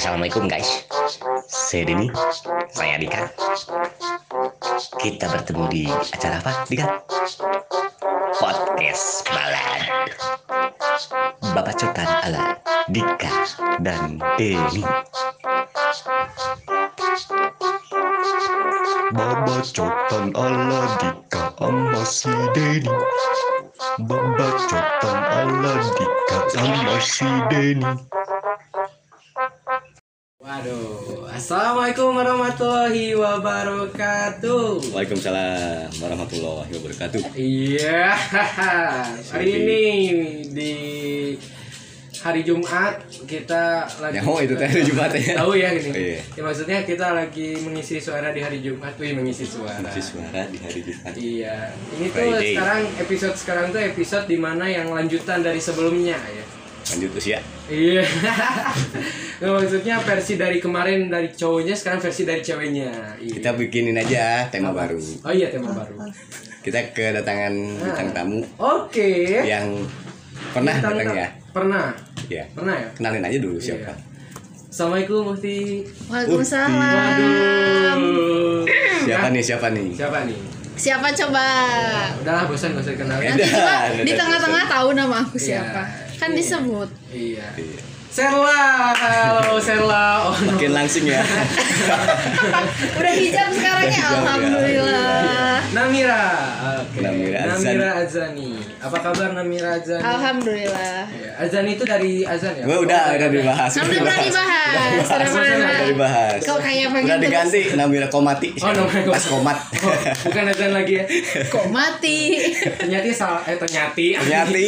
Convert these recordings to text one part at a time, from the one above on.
Assalamualaikum guys. Saya Denny. Saya Dika. Kita bertemu di acara apa Dika? Podcast Balad. Babacotan ala Dika dan Denny. Babacotan ala Dika sama si Denny. Babacotan ala Dika sama si Denny assalamualaikum warahmatullahi wabarakatuh. Waalaikumsalam warahmatullahi wabarakatuh Iya, hari ini di hari Jumat kita lagi. Ya, oh, itu teh hari Jumat ya. Tahu ya ini. Iya. Ya, maksudnya kita lagi mengisi suara di hari Jumat, wih mengisi suara. Masih suara di hari Jumat Iya, ini tuh Friday. sekarang episode sekarang tuh episode di mana yang lanjutan dari sebelumnya ya. Lanjut usia Iya. Nah, maksudnya versi dari kemarin dari cowoknya sekarang versi dari ceweknya. Iya. Kita bikinin aja tema baru Oh iya tema baru. Kita kedatangan bintang tamu Oke. Yang pernah Bintang datang ta- ya Pernah. Ya Pernah ya? Kenalin aja dulu siapa Iya. Assalamualaikum Mufti. Waalaikumsalam. Waduh. Siapa Hah? nih siapa nih Siapa nih? Siapa coba? Udahlah bosan gak usah dikenalin. Nanti coba di tengah-tengah tahu nama aku Iya. siapa. Kan disebut. Iya. Iya. Serla, halo Serla. Oh, no. Makin langsing ya Udah hijab sekarang ya. Ya. Alhamdulillah. Namira. Oke. Namira Azani. Namira Azani. Apa kabar Namira Azani? Alhamdulillah. Iya, Azani itu dari Azan ya? Gue udah udah dibahas udah pernah dibahas. Sudah pernah. Udah dibahas Kok kayak pengen Udah terus- diganti Namira Komati Oh, Namira Komati. Pas Komat Oh, bukan Azan lagi ya. Kok mati? Ternyata salah eh ternyati. Ternyati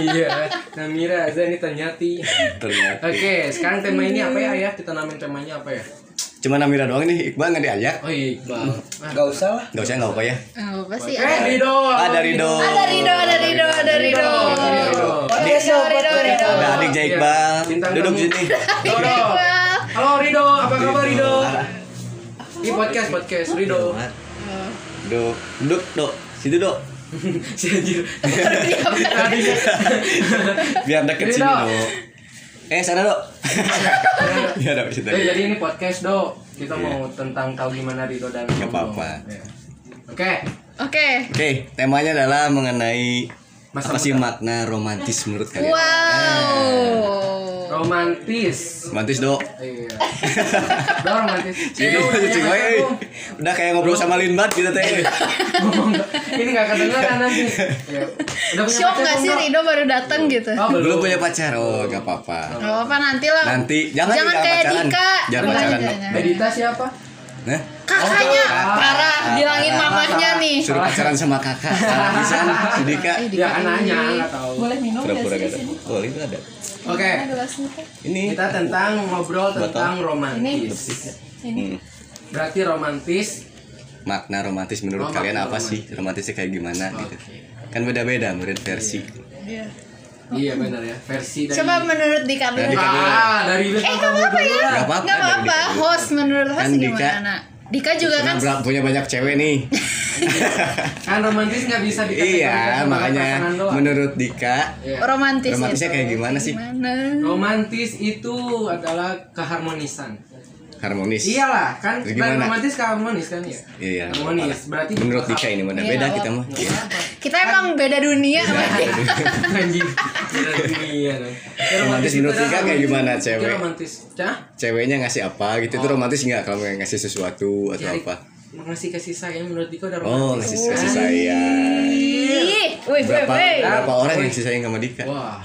iya, Namira Azani ternyati. Ternyati Oke, sekarang tema ini apa ya ayah? Kita namain temanya apa ya? Cuma Namira doang nih Iqbal nggak diajak Oh iya, Iqbal. Gak usah lah. Gak usah nggak apa ya Oh, pasti Eh, ada. Rido. Ada Rido Ada Rido, ada Rido, ada Rido. Rido. Rido, Rido, Rido. Ada adik Jaya Iqbal Duduk sini Rido. Halo Rido, apa kabar Rido? Di podcast podcast Rido. Duduk Duduk dok Situ dok Si anjir. Biar deket Rido. sini dok Eh sana dok Ya dok situ Eh, jadi ini podcast do. Kita mau tentang tahu gimana Rido dan Romo. apa-apa. Ya. Oke. Oke. Oke temanya adalah mengenai Masa Apa sih muda. makna romantis menurut kalian Wow. Romantis. Romantis dok Iya. Romantis. Cing, punya eh. pacar belum? Udah kayak ngobrol sama Linbat gitu teh Ngomong nggak? Ini nggak kedengeran nanti. Ya. Udah punya Shock pacar gak sih Do? Rido baru datang gitu? Oh, Belum punya pacar Oh gak apa-apa Gak apa-apa nanti lah. Nanti jangan Jangan jangan kayak pacaran. Dika. Jangan pacaran. Edita siapa? Nah, Kakaknya Oh, parah, bilangin parah, mamahnya nih. suruh pacaran sama kakak. Salah bisa si Dika. Eh, Ya anaknya tahu. Boleh minum Pura-pura gak gak sih? ada. Oh, itu ada. Oke. Ini Kita tentang ngobrol tentang Ini. romantis. hmm, Berarti romantis. makna romantis menurut Oh, kalian apa sih? Romantisnya kayak gimana gitu. Kan beda-beda menurut versi. Iya benar ya. Versi dari. Coba menurut Dika dulu. Dari Dika dulu. Ah, dari Eh, gak apa-apa ya. Gak apa-apa, Gak apa-apa. Host menurut host Kan Dika- gimana? Dika juga kan punya banyak cewek nih. Kan romantis nggak bisa dikategorikan iya, makanya menurut Dika Iya. romantis. romantisnya itu. kayak gimana sih? Gimana? Romantis itu adalah keharmonisan. Harmonis. Iyalah, kan gimana? romantis ke harmonis kan ya? Iya. Harmonis. Berarti Menurut Dika ini mana? Iya, Beda nggak kita mah. Iya. Kita emang beda dunia sama dia. Anjing. Beda dunia dong. Ya, Romantis itu menurut Dika kayak gimana, cewek? romantis. Cah? Ceweknya ngasih apa gitu itu Oh. romantis nggak kalau ngasih sesuatu atau apa? Mengasih kasih sayang menurut Dika udah Oh, romantis. ngasih kasih sayang. Ih, wih, Berapa wih. berapa orang yang sih sayang sama Dika? Wah.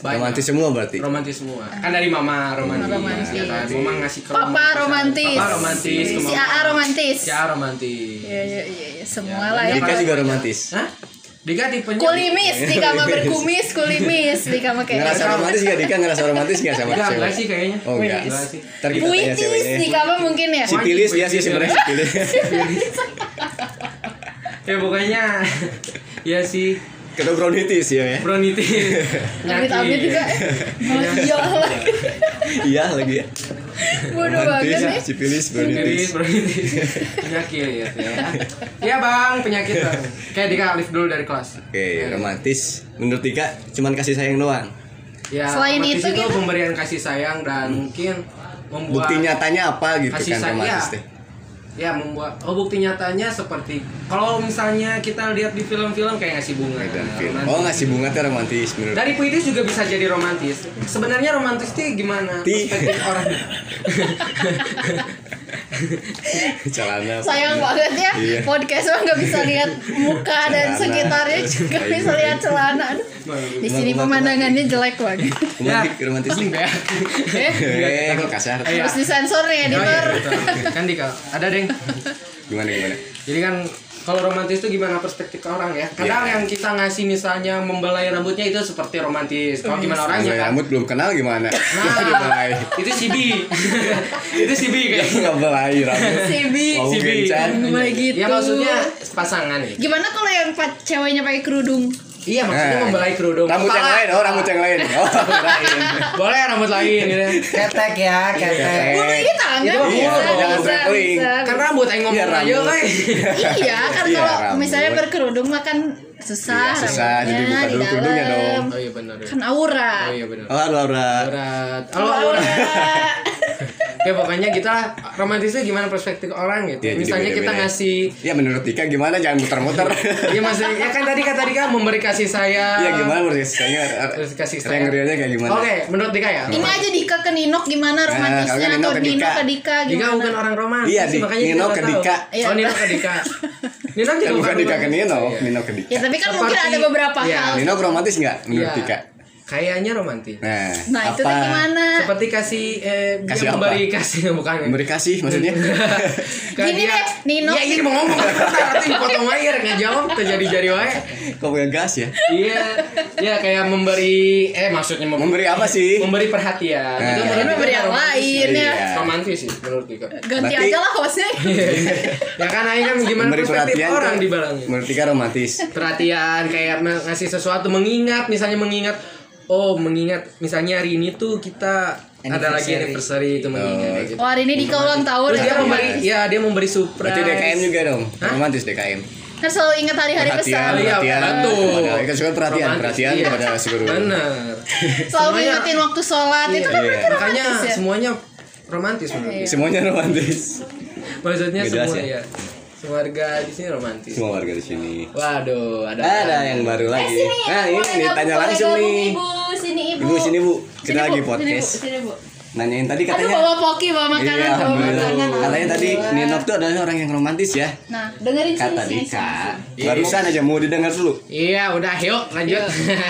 Banyak. Romantis semua berarti. romantis semua kan dari mama romantis, Romantis. ya kan mama ngasih ke Papa romantis. romantis. papa romantis Si. AA romantis. si AA romantis Iya, iya, iya, iya. semua Ya, lah ya. Dika juga romantis. Hah? Dika tipenya Kulimis, Dika mah berkumis, kulimis, Dika mah kayak Ngerasa romantis gak Dika? Ngerasa romantis gak sama Enggak, cewek? enggak sih kayaknya Oh enggak. Enggak sih Ntar kita tanya ceweknya. Dika mah mungkin ya. Sipilis dia sih sebenarnya sipilis. ya pokoknya ya sih Kena brownitis ya ya. bronitis Amit-amit juga. Malah iya lagi. Iya lagi ya. Bodoh banget nih. sipilis, Bronitis, brownitis. bronitis. penyakit ya, ya. Iya bang, penyakit bang. Kayak Dika Alif dulu dari kelas. Oke, romantis. Menurut Dika cuman kasih sayang doang. Ya, Selain itu itu gitu? pemberian kasih sayang dan mungkin membuat Bukti nyatanya apa gitu kasih kan sayang romantis ya. Ya membuat oh bukti nyatanya seperti kalau misalnya kita lihat di film-film kayak ngasih bunga Dan film. romantis. Oh ngasih bunga tuh romantis menurut. dari puitis juga bisa jadi romantis sebenarnya romantis itu gimana perspektif orang Celana. Sayang banget ya Iya. podcast mah nggak bisa lihat muka dan Celana. sekitarnya juga Iya. bisa lihat celana. Di sini pemandangannya jelek banget. Romantis, romantis nih. Eh, Eh, kok kasar. Iya. harus disensor nih iya, editor. kan di ada deng Gimana gimana? jadi kan kalau romantis itu gimana perspektif orang ya kadang Iya. yang kita ngasih misalnya membelai rambutnya itu seperti romantis kalau gimana orangnya kan rambut belum kenal gimana? Mulai. itu si B itu si B kayaknya Nggak mulai rambut. Si B. Si gitu. ya maksudnya pasangan nih Gimana kalau yang ceweknya pakai kerudung? Iya maksudnya Nah. membelai kerudung Rambut yang Kepala. lain, oh rambut yang lain. Oh, lain. boleh rambut lain gitu ketek ya ketek Bulu ini tangan Itu Iya, jangan traveling. kan rambut ayo ngomong Iya, aja kan Iya kan Iya, kalau misalnya berkerudung mah kan susah. Iya, susah. Jadi buka dulu kerudungnya dong. oh iya benar Kan aura. oh iya benar Oh. Berat. Halo, Aura. Ya pokoknya kita romantisnya gimana perspektif orang gitu. Iya, jadi Misalnya kita beda-beda. ngasih Ya menurut Tika gimana? Jangan muter-muter. Iya maksudnya ya kan tadi kan tadi kan memberi kasih sayang. Iya gimana menurut saya? Terus kasih sayang. Real-realnya kayak gimana? Oke, menurut Dika ya. Ini aja Dika ke Ninok gimana romantisnya kalau Nino atau ke Nino Dika. ke Dika Dika gimana? bukan orang romantis, Iya, Di- makanya Nino ke. Dika. Iya. Oh, Nino ke Dika. Nino juga Kan bukan Dika ke Nino, Iya. Nino ke Dika. Ya tapi kan mungkin ada beberapa Iya. hal. Nino romantis nggak menurut Iya. Kayaknya romantis. Nah, Nah itu tuh gimana? Seperti kasih eh Kasih dia apa? memberi kasih bukan. memberi kasih maksudnya? Gini dia- deh, Nino. Iya, ini mau ngomong. Nanti dipotong aja nggak jawab terjadi jadi wae. Kok gas ya? Iya, ya kayak memberi eh maksudnya memberi, Memberi apa sih? memberi perhatian. Nah. Itu menurut memberi yang romantis. lain ya. Iya. Romantis sih menurut Dika. Ganti Berarti- aja lah hostnya. ya kan Aing kan gimana Memberi perspektif perhatian orang di balangnya. Menurut Tika romantis. Perhatian kayak ngasih sesuatu mengingat misalnya mengingat oh mengingat misalnya hari ini tuh kita ada lagi anniversary itu mengingat kayak gitu. Oh hari ini Dika ulang tahun. Terus dia ya. memberi ya dia memberi surprise. Berarti DKM juga dong. Hah? Romantis DKM. Kan selalu ingat hari-hari Perhatian, besar. Iya, perhatian. betul. Pada- kan suka perhatian, Romantis, perhatian iya. kepada seluruh. Benar. Selalu ingetin waktu sholat itu kan Iya. Makanya romantis ya. semuanya romantis menurut Iya. Semuanya romantis. Maksudnya semua ya? ya. Keluarga di sini romantis. Semua warga di sini. Waduh, ada Ada yang baru Eh lagi. sini, Nah, ini boleh nih gabung, tanya boleh langsung nih. Ibu, sini ibu. Ibu sini Bu, Sini, kita lagi Bu, podcast. Sini, Bu, sini, Bu. Nanyain tadi Aduh katanya bawa poki bawa makanan, Iya, bawa makanan. Katanya tadi. Ninok tuh adalah orang yang romantis ya. Nah, dengerin sini, Kata sini, Dika. sini. Barusan aja mau didengar dulu. Iya, udah yuk lanjut.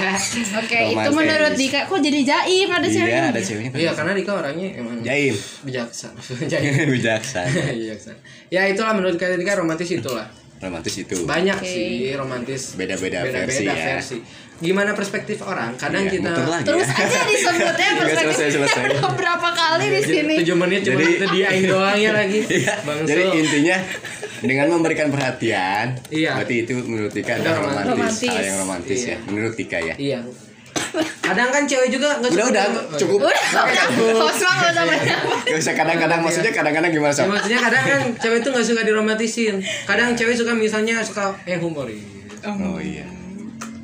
Oke, itu menurut Dika kok jadi jaim ada ceweknya. Iya, ada ceweknya. Iya, karena Dika orangnya emang Jaim. bijaksana. Jaim. Bijaksana. bijaksana. Ya itulah menurut kalian Dika romantis itulah. Romantis itu. Banyak Oke. sih romantis. Beda-beda Beda-beda versi ya. versi. Gimana perspektif orang? Kadang Iya, kita lagi Terus ya. aja disebutnya perspektif. Udah berapa kali di sini? 7 menit Jadi- itu dia aing doang ya lagi. Iya. Bang Jadi Sul. intinya dengan memberikan perhatian, Iya. berarti itu menurut Tika Udah adalah romantis. romantis, hal Romantis. yang romantis Iya. ya, menurut Tika ya. Iya. Kadang kan cewek juga nggak Udah suka udah cukup. Udah, mah nggak usah kadang-kadang maksudnya kadang-kadang gimana Ya, sob? maksudnya kadang kan cewek tuh nggak suka diromantisin. Kadang cewek suka misalnya suka eh humoris. Oh iya.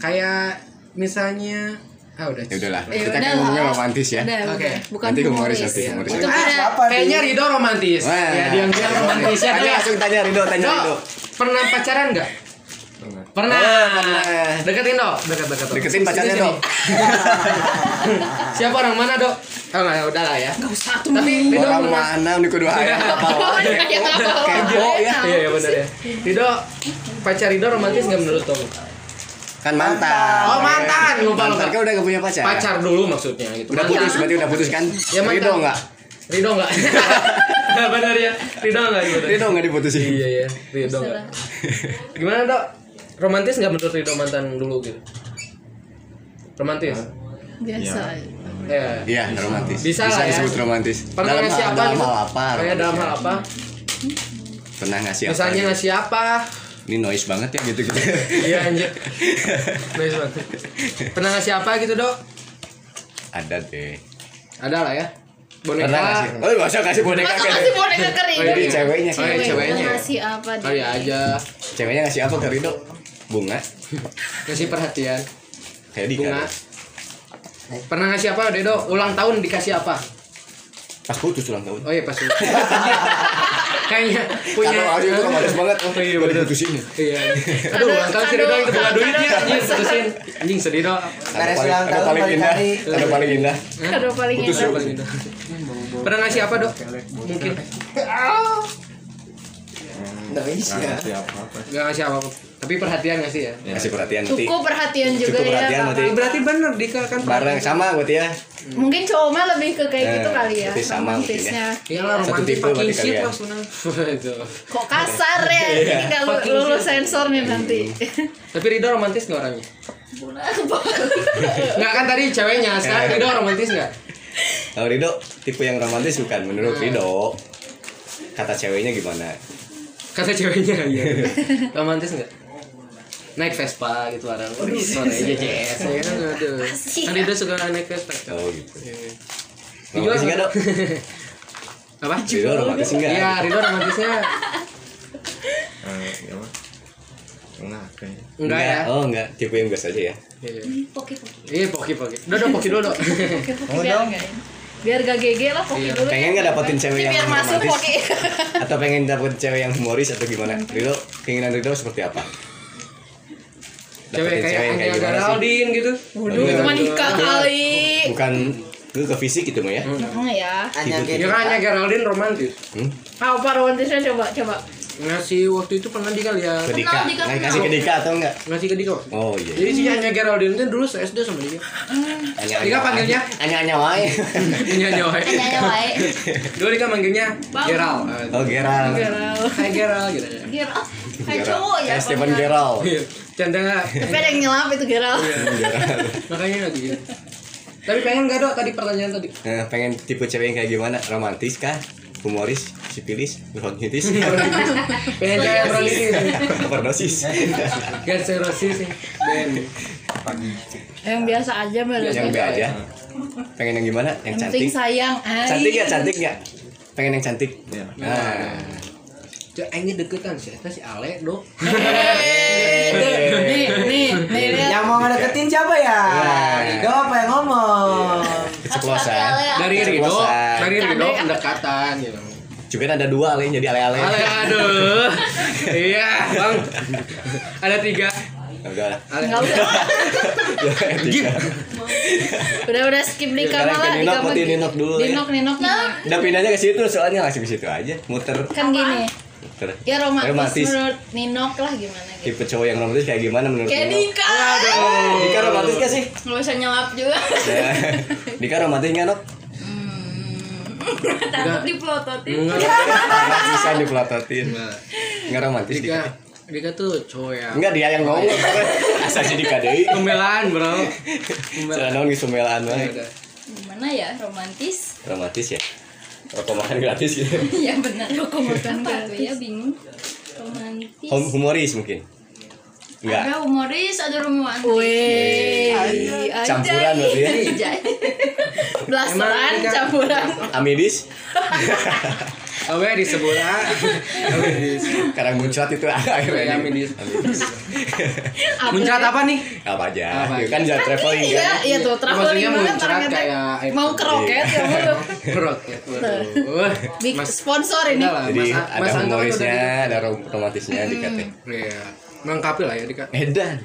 Kayak misalnya ah udah. Ya udahlah, Ya kita kan ngomongnya romantis ya. Oke. udah. Bukan Nanti humoris nanti humoris. Itu Ah, Kayaknya Rido romantis. Wah. Ya, dia dia romantis ya. Tanya langsung tanya Rido, tanya Rido. pernah pacaran nggak? Pernah. Oh, pernah. Deketin dok. Dekat dekat. Dok. Deketin pacarnya, Dok. Siapa orang mana dok? Oh nggak, udah lah ya. Gak usah tuh. Tapi Rido Orang pernah. mana nih apa wae. Kayak? Kepo ya. Iya iya benar ya. Rido pacar Rido romantis nggak menurut kamu? Kan mantan. Oh mantan lupa Mantan kan udah gak punya pacar. Pacar dulu maksudnya gitu. Udah putus, berarti udah putus kan? Ya, mantan. Rido enggak? Rido nggak? Benar ya. Rido nggak gitu. Rido enggak diputusin. Iya ya. Rido nggak. Gimana dok? Romantis nggak menurut Rido mantan dulu gitu? Romantis? Biasa. Ya. Iya, romantis. Bisa lah ya. disebut romantis. Pernah dalam ngasih hal, apa dalam gitu? hal apa? Kayak dalam ya? hal apa? Pernah ngasih apa? Misalnya gitu? ngasih apa? Ini noise banget ya gitu gitu. Iya anjir. Nice banget. Pernah ngasih apa gitu dok? Ada deh. Ada lah ya. Boneka. Pernah ngasih. Oh, masa kasih boneka Masa kasih boneka ke Rido? Oh, Ini iya. ceweknya Oh, iya, sih. ceweknya. Ngasih apa dia? Kali aja. Ceweknya ngasih apa ke Rido? Bunga. Ngasih perhatian. Kayak di Bunga. Pernah ngasih apa Dedo? Ulang tahun dikasih apa? Pas putus ulang tahun. Oh iya pas Kayaknya punya Kalau aja itu romantis banget. Oh iya, gua bener. diputusin. Iya. Aduh, ulang tahun Dedo itu bukan duitnya anjing putusin. Anjing sedih dong. Beres ulang Ada tahun paling indah. Ada paling indah. Aduh paling Putus enak. yuk. Paling indah. Pernah ngasih apa, Dok? Mungkin Nggak bisa. Gak ngasih apa-apa. Tapi perhatian ngasih ya. Kasih perhatian nanti. Cukup perhatian juga Cukup ya. perhatian Kakak. nanti. Berarti bener Dika kan Bareng sama buat ya. Mungkin cowok mah lebih ke kayak Eh, gitu kali ya. berarti sama mungkin ya. Romantisnya. Iyalah Satu romantis berarti shit kalian. lah. Kok kasar ya? Ini nggak lu- Fucking lulus sensor nih nanti. Tapi Rido romantis gak orangnya? Nggak kan tadi ceweknya, sekarang Rido romantis gak? Kalau Rido tipe yang romantis bukan menurut Rido. Kata ceweknya gimana? Kata ceweknya iya. romantis gak? Naik Vespa gitu orang. Waduh, suaranya JJS ya kan aduh. Kan Rido suka naik Vespa. Oh gitu. Dijual Romantis enggak, Dok? Apa? Rido romantis enggak? Iya, Rido romantisnya enggak ya. Oh, enggak. Tipe yang biasa aja ya. Iya. Poki poki. Iya, poki poki. Udah, udah poki dulu, Dok. Poki poki biar enggak ya. Biar gak GG lah poki Iya. dulu. Pengen ya. nggak dapetin cewek yang biar masuk romantis? poki. Atau pengen dapet cewek yang humoris atau gimana? Rido, keinginan Rido seperti apa? Cewek kayak yang Anya gimana sih? Geraldine gitu. Waduh, itu mah nikah kali. Bukan lu ke fisik gitu mah ya? Hmm, ya. Hanya Gitu. Ya kan Anya Geraldine romantis. Hmm? Apa romantisnya coba coba. Ngasih waktu itu pernah Dika lihat. Ke Dika. Dika, Nggak kenal. kasih ke Dika atau enggak? Ngasih ke Dika. Oh iya. Jadi si Anya Geraldine itu dulu se-SD sama dia. Anya Dika panggilnya? Anya Anya wae. Anya Anya wae. Tanya wae. Dulu Dika manggilnya. Geral. Oh Geral. Geral. Hai Geral gitu ya. Geral. Kayak Geral. cowok ya. Stephen. Geral. Iya. Canda. Tapi ada yang nyelap itu Geral. Makanya lagi gitu. Tapi pengen gak dok tadi pertanyaan tadi? Nah, pengen tipe cewek yang kayak gimana? Romantis kah? Humoris? Sipilis? Bronkitis? pengen cewek sih. Overdosis? Ganserosis sih. Ben. Yang biasa aja bener. yang B aja. Pengen yang gimana? Yang Yang cantik? sayang. Ay. Cantik ya? Cantik nggak? Pengen yang cantik? Nah. Cek ini deketan sih, eta si Ale. Eh, Nih, nih, nih. Yang mau ngedeketin siapa ya? Rido apa yang ngomong? Keceplosan. Dari Rido, dari Rido pendekatan gitu. Juga kan ada dua ale jadi ale-ale. Ale aduh. Iya, Bang. Ada tiga. Ya Udah lah. Enggak usah. Tiga. Udah udah skip di Sekarang kamar lah ke di Ninok, Ninok dulu ya. Ninok, Ninok. Udah pindahnya ke situ soalnya langsung ke situ aja. Muter. Kan gini. Ya romantis, Romantis. menurut Ninok lah gimana gitu. Tipe cowok yang romantis kayak gimana menurut Kayak Ninok? Dika. Dika romantis gak sih? Nggak usah nyelap juga. Ya. Dika romantis nggak Nok? Takut dipelototin. Enggak. Bisa dipelototin. Nggak romantis Dika, Dika. Dika tuh cowok yang Enggak dia yang ngomong. Asal si Dika deui. pembelaan, Bro. Cara Pembelaan. naon geus pemelaan wae. udah. Gimana ya romantis? Romantis ya. Rokok makan gratis gitu. ya benar. Rokok makan apa ya bingung. Romantis. Hum- Humoris mungkin. Enggak. Ada humoris, ada romantis. Wih, Campuran berarti ya. Belasan Dika- campuran. Amidis. Awe di sebelah. Awe di Karang muncrat itu ada Ya, akhirnya. Amidis. Muncrat apa nih? Apa aja. Apa Ya aja? kan jalan traveling Iya, kan. iya tuh traveling Maksudnya muncrat kayak Mau ke roket ya mau tuh. Roket. Waduh. Big Mas sponsor ini. Jadi ada kan humorisnya, udah ada rom- romantisnya Dika teh. gitu. Iya. Melengkapi lah ya Dika. Edan.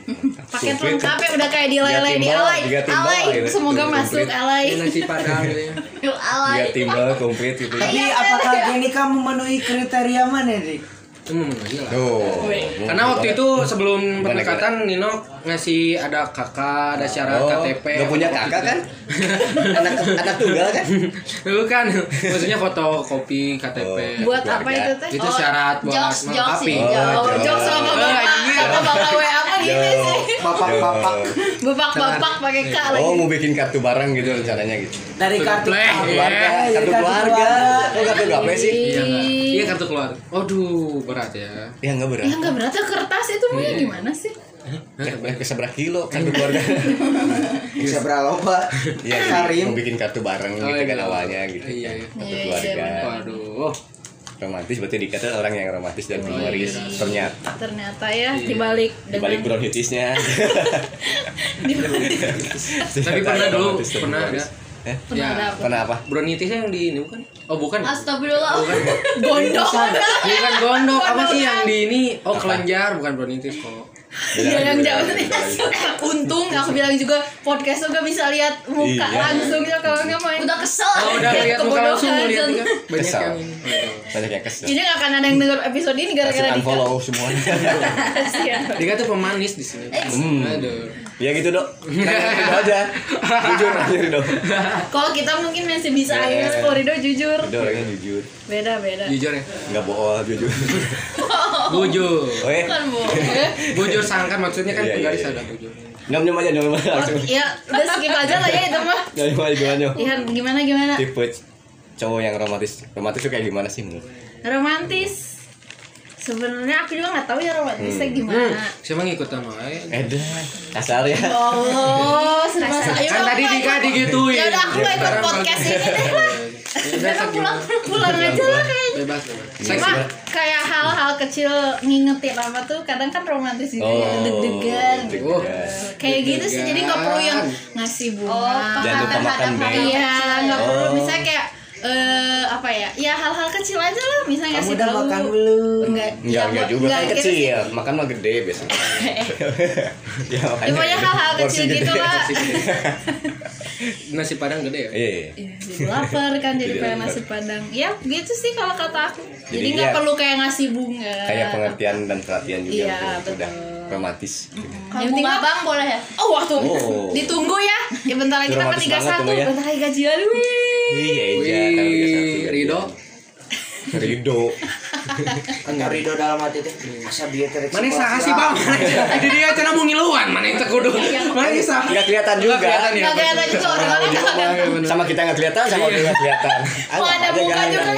Paket lengkap ya udah kayak di lele di alay. timbal Alay, gitu. semoga masuk alay. Ini nasi padang gitu ya. Yuk alay. Dia timbal komplit gitu. Tapi apakah gini kamu memenuhi kriteria mana, Dik? Hmm, iya lah. Tuh. Karena waktu itu sebelum pendekatan Nino ngasih ada kakak, ada syarat Oh, KTP. gak punya kakak gitu. kan? anak anak tunggal kan? Bukan, maksudnya foto kopi KTP. Oh. Buat apa itu teh? Itu syarat buat jokes, jokes melengkapi. sih. Oh, Oh, jokes. jokes sama Oh, bapak. iya. Kata bapak WA apa gini sih? Bapak-bapak. Bapak-bapak pakai K lagi. Oh mau bikin kartu bareng gitu rencananya gitu. Dari kartu iya. keluarga, Kartu keluarga. Oh kartu gape sih? Iya? Iya kartu keluar. Waduh, berat ya. Ya enggak berat. Ya enggak berat ya kertas itu mah Iya. gimana sih? Ke seberapa kilo kartu keluarga? Bisa berapa? Iya, jadi Karim. mau bikin kartu bareng Oh, gitu kan iya. awalnya gitu. Iya, kan. iya. Kartu Iya, iya, keluarga. Waduh. Romantis berarti dikata orang yang romantis dan humoris. iya. Ternyata Ternyata ya dibalik dibalik dengan bronkitisnya. Tapi pernah dulu, pernah ada. Eh, Pernah ada apa? pernah apa? Bronitisnya yang di ini bukan? Oh bukan. Astagfirullah. Bukan. Gondok. Bukan gondok, apa sih yang di ini? Oh kelenjar, bukan bronitis kok. Iya yang jauh lagi. Untung aku bilang juga podcast tuh gak bisa lihat muka Iya. langsung ya kalau nggak main. Udah kesel. Oh udah lihat muka langsung mau lihat juga. Banyak Kesal. yang ini. Banyak yang kesel. Jadi gak akan ada yang denger episode ini gara-gara Dika. unfollow semuanya. Dika tuh pemanis di sini. Hmm. Aduh. Ya gitu dok. Gitu aja. Jujur aja dok. Kalau kita mungkin masih bisa Iya. yeah. kalau Rido jujur. Udah orangnya jujur. Beda beda. Jujur ya. Nggak bohong jujur. Bujur. Oh ya. Kan bu. Bujur sangkan maksudnya kan Iya, iya, penggaris iya. ada bujur. Nyom nyom aja nyom aja langsung. Ya udah skip aja lah ya itu mah. Nyom aja gimana nyom. Ya gimana gimana. Tipe cowok yang romantis. Romantis tuh kayak gimana sih menurut? Romantis. Sebenarnya aku juga nggak tahu ya romantisnya Hmm. gimana. Siapa ngikut sama Ae? Edan. Kasar ya. Oh, serba. Kan tadi Dika digituin. Ya udah aku nggak ikut podcast ini deh lah. Ya udah pulang pulang aja lah kayaknya. Bebas bebas. Cuma kayak hal-hal kecil ngingetin apa tuh kadang kan romantis gitu ya Oh, deg-degan gitu. Oh. Kayak gitu sih jadi nggak perlu yang ngasih bunga. Jangan lupa makan beng. Iya, nggak perlu Oh. misalnya kayak eh apa ya? Ya hal-hal kecil aja lah, misalnya Kamu udah tahu. makan belum? Enggak, Enggak, enggak juga kan gitu kecil. Makan mah gede biasanya. ya Ya, pokoknya hal-hal porsi kecil gede. gitu lah. Nasi padang gede ya? Iya. iya. Iya, jadi lapar kan jadi Jadi pengen nasi padang ya gitu sih kalau kata aku jadi Jadi nggak ya, perlu kayak ngasih bunga Kayak pengertian dan perhatian juga Iya, tuh, udah betul. romantis. yang penting abang boleh ya oh waktu Oh. ditunggu ya ya bentar lagi tanggal Romantis tiga satu ya. bentar lagi gajian wih Iya, iya, satu, Rido. Rido. Enggak Rido dalam hati teh. Asa bieu teh. Mana sah sih bang? Jadi dia cenah mau ngiluan, mana yang tekudu? Mana sah? Enggak kelihatan juga. kelihatan ya. kelihatan juga orang-orang Sama kita nggak kelihatan, sama dia nggak kelihatan. mau ada muka juga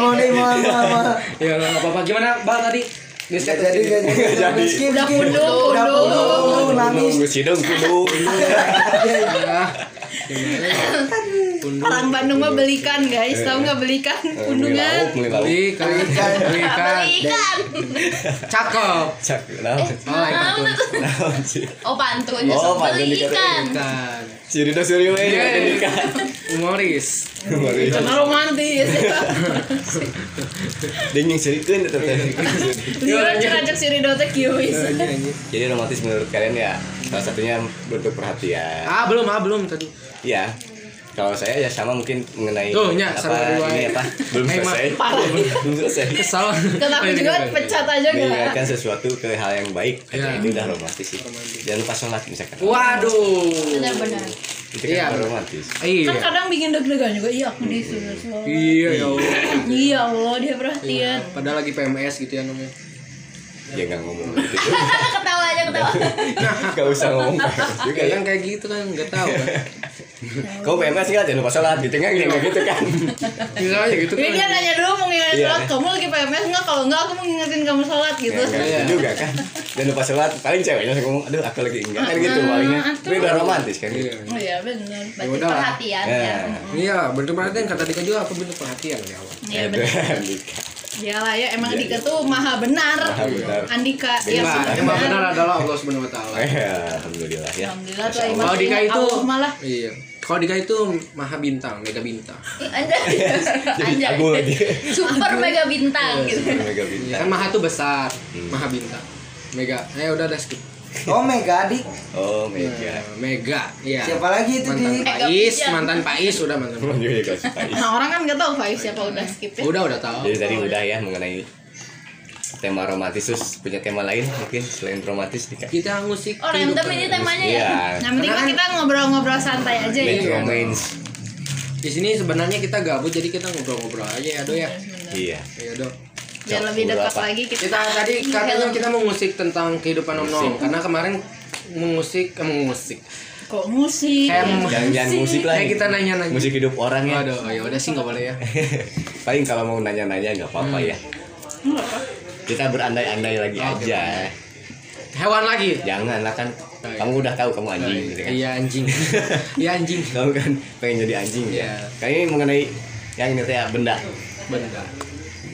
Mau nih mau mau. Ya nggak apa-apa. Gimana bang tadi? Gak jadi jadi. Jadi. Skip udah skip. pundung pundung pundung nangis. Sidung kudu. orang Bandung mah belikan guys tahu nggak belikan pundungan Beli lauk, Beli kan, beli kan. belikan Cakep. Cak, naon? Oh, lain pantun. Oh pantun Oh, pantun belikan. Si Rido Suryo eh Iya. jadi nikah. Humoris. karena romantis Dingin serikeun eta teh. Lihat ngajak si Rido teh kieu bisa. Jadi romantis menurut kalian ya salah satunya bentuk perhatian. Ah belum ah belum tadi. Iya. Kalau saya ya sama mungkin mengenai Tuh, nya, apa sama dua. ini apa belum selesai. Parah. belum selesai. Kesal. Kan aku juga pecat aja gak? Mengingatkan sesuatu ke hal yang baik, Iya. itu udah romantis sih. Jangan lupa sholat misalkan. Waduh. Benar-benar. Itu Iya. kan romantis. Kan Iya. kadang bikin deg-degan juga. Iya aku disuruh sholat. Iya ya Allah. Iya Allah dia perhatian. Padahal lagi PMS gitu ya namanya. Ya nggak ngomong gitu. ketawa aja ketawa. Gak usah ngomong juga Ya ya. kan kayak gitu kan nggak tahu kan. Kau PMS nggak jangan lupa sholat di tengah gitu gitu kan. Bisa aja gitu Ini dia kan. nanya dulu mau ngingetin Iya. sholat. Kamu lagi PMS nggak? Kalau nggak aku mau ngingetin kamu sholat gitu. Ya, nggak Iya. gitu juga kan. Jangan lupa sholat. Paling ceweknya langsung ngomong, aduh aku lagi enggak kan gitu palingnya. atuh. Tapi udah romantis kan. Iya. Oh iya benar. Udah lah. perhatian ya. Ya. Iya, bentuk perhatian kata Dika juga aku bentuk perhatian ya Allah. Iya benar. Andika. Iyalah ya emang Iya, Andika iya. tuh maha benar. Maha benar. Andika ya sudah yang maha benar adalah Allah Subhanahu wa taala. Ya, alhamdulillah ya. Alhamdulillah tuh Masya iman Kalau Dika itu Allah malah. Iya. Kalau Dika itu maha bintang, mega bintang. Anjay. Lagi. Super mega bintang gitu. Mega Iya, bintang. kan maha tuh besar, maha bintang. Mega. Eh udah udah skip. Oh Mega adik. Oh, mega. Nah, Mega, iya. Siapa lagi itu mantan di? Pais, mantan Pais udah mantan. Pais. Nah orang kan nggak tahu Faiz siapa udah skip ya. Udah udah tahu. Jadi tadi udah ya mengenai tema romantis terus punya tema lain mungkin selain romantis nih Kita musik. Oh random ini temanya ya. Iya. Yang penting mah kita ngobrol-ngobrol santai aja ya. romance. Di sini sebenarnya kita gabut jadi kita ngobrol-ngobrol aja ya, Do ya. Iya. Iya, Do. Biar lebih dekat apa? lagi kita. Kita tadi katanya kita mau musik tentang kehidupan Om Nom karena kemarin mengusik eh, mengusik. Kok musik? Kayak ya? Jangan jangan musik lah. Kayak kita nanya-nanya. Musik hidup orang ya. Waduh, ya udah sih nggak boleh ya. Paling kalau mau nanya-nanya nggak apa-apa ya. Kita berandai-andai lagi Hmm. Oke, aja. Hewan lagi. Jangan lah kan. Oh, iya. Kamu udah tahu kamu anjing gitu kan. Iya anjing. Iya anjing. Kamu kan pengen jadi anjing ya. Iya. Kayaknya mengenai yang ini teh benda. Benda.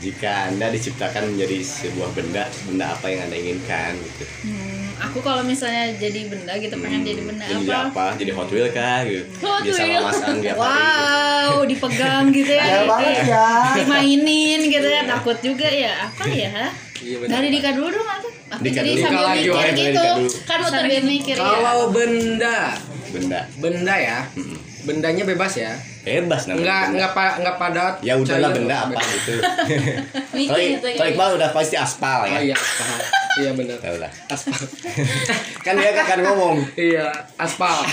Jika Anda diciptakan menjadi sebuah benda, benda apa yang Anda inginkan gitu. Hmm, aku kalau misalnya jadi benda gitu pengen jadi benda Jadi apa apa? Jadi Hot Wheel kah gitu? Hot sama Wheel. Mas tiap hari. wow dipegang gitu ya Ya banget ya. dimainin gitu ya takut juga ya apa ya Iya benar. dari Dika dulu dong aku aku Dika jadi dulu. sambil mikir gitu kan muter mikir ya Kalau benda, Benda. benda ya, bendanya bebas ya. Bebas namanya. Enggak benda. enggak pa, enggak padat. Ya udahlah benda apa gitu. mikir Kalau gitu kalau Iqbal udah pasti aspal Oh ya. iya, paham. Iya benar. Lah. Aspal. kan dia akan ngomong. iya, aspal.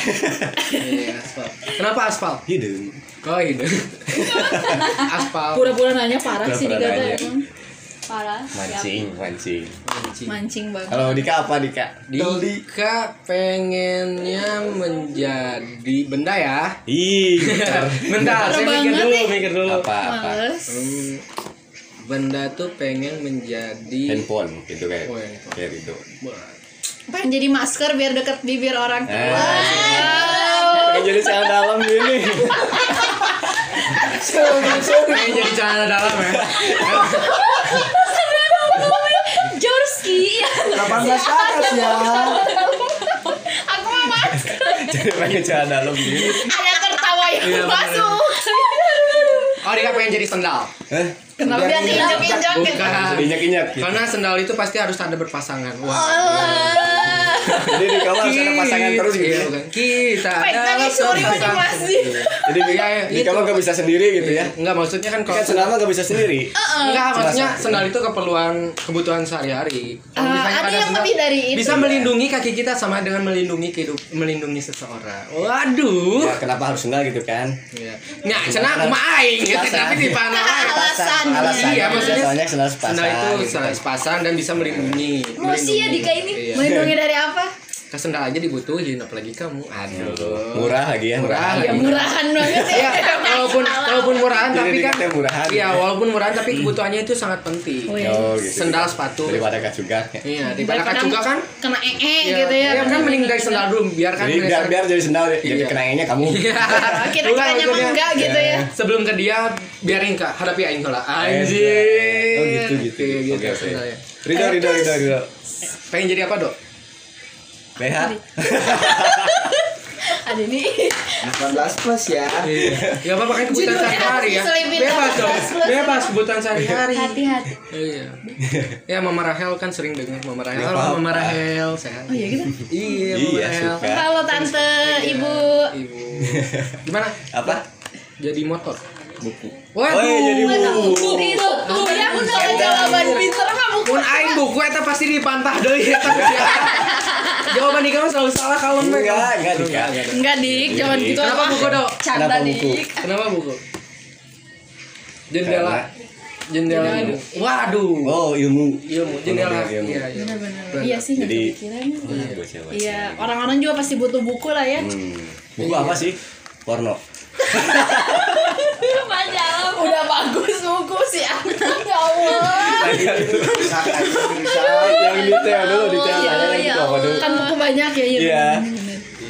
iya, aspal. Kenapa aspal? Hidung. Oh iya. aspal. pura-pura nanya parah sih Pura-pura Dika tuh nanya. emang parah Mancing, mancing. Mancing. mancing banget Kalau Dika apa Dika? Dika pengennya menjadi benda ya. Ih, Bentar, saya mikir dulu, nih. mikir dulu. apa apa? males Hmm, benda tuh pengen menjadi Handphone gitu kayak Oh, handphone. kayak gitu. pengen jadi masker biar deket bibir orang Eh. wow Kayak jadi celana dalam gini. pengen jadi celana dalam ya. Jorski 18 ke atas ya. aku mau masker jadi pengen celana dalam gini. ada tertawa yang Iya, masuk Oh, Dika pengen jadi sendal. Hah? kenapa dia injak-injak gitu Bukan. Injak-injak gitu. Karena sendal itu pasti harus ada berpasangan. Wah. Jadi di kamar harus ada pasangan terus gitu. Iya, ya. Kita sepasang. motivasi. Jadi di, Iya, iya, kamar gak bisa sendiri gitu ya. Enggak, maksudnya kan kalau sendal mah gak bisa sendiri. Enggak, maksudnya satu. sendal itu keperluan kebutuhan sehari-hari. Ah, misalnya ada yang lebih dari itu. Bisa melindungi kaki kita sama dengan melindungi kehidup, melindungi seseorang. Waduh. Ya, kenapa harus sendal gitu kan? Iya. Nah, senang aku mah aing gitu, tapi di panah. Alasannya. Alasannya Iya, maksudnya sendal. Sendal itu gitu sepasang dan bisa melindungi. Emosi ya. Dika ini Iya. melindungi dari apa? Ke sendal aja dibutuhin apalagi kamu. Aduh. Murah lagi ya, Murah Ya lagi. murahan banget ya. Iya, walaupun walaupun murahan Jadi tapi kan murahan. Iya, walaupun murahan tapi kebutuhannya itu sangat penting. Oh, iya. Oh, gitu. Sendal, sepatu. Daripada kacugak ya. Iya, daripada kacuga kan. kena ee Iya, gitu ya. Iya, kan mending dari sendal dulu biar kan Jadi biar biar jadi sendal jadi Iya. kena nya kamu. Iya. Kita Bukan, kiranya mah maksudnya- enggak gitu ya. Sebelum ke dia biarin kak hadapi aing lah. Anjir. Oh gitu gitu. Iya, gitu. Oke oke. Ridho Ridho Ridho Ridho. Pengen jadi apa, Dok? BH. Ada nih. 18 plus ya. Ya apa-apa kan kebutuhan sehari-hari ya. Bebas dong. Bebas kebutuhan sehari-hari. Hati-hati. Iya. Ya Mama Rahel kan sering dengar Mama Rahel. Halo. Mama Rahel, sehat. Oh iya gitu. Iya, Mama Iya, Rahel. Halo tante, ibu. Ibu. Gimana? Apa? Jadi motor. Buku. Waduh. Oh, iya, jadi buku. Itu tuh ya udah jawaban pinter kamu. Mun aing buku eta pasti dipantah deui eta. Jawaban Dika mah selalu salah kalau Enggak, enggak Dika. Enggak dik, jangan Dik. gitu Kenapa apa? buku, Dok? Canda Kenapa buku? dik. Kenapa buku? Jendela. Jendela. Waduh. Oh, ilmu. Ilmu jendela. Iya, iya. Iya sih Jadi-. Bocah-bocah. Iya, orang-orang juga pasti butuh buku lah ya. Hmm. Buku apa sih? Porno. Udah bagus buku sih anak ya Allah. Yang detail dulu, detail Iya, iya. apa dulu. Kan buku banyak ya, iya. Iya.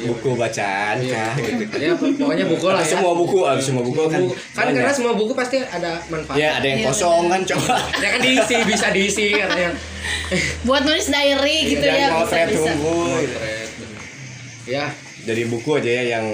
Buku bacaan kah gitu. Ya pokoknya buku lah ya. semua buku, ada semua buku kan. Buku. Kan karena semua buku pasti ada manfaat. Ya, ada yang Iya, kosong kan coba. Ya kan diisi, bisa diisi katanya. Buat nulis diary gitu ya, Jangan bisa bisa. tunggu. gitu. Ya, Dari buku aja ya yang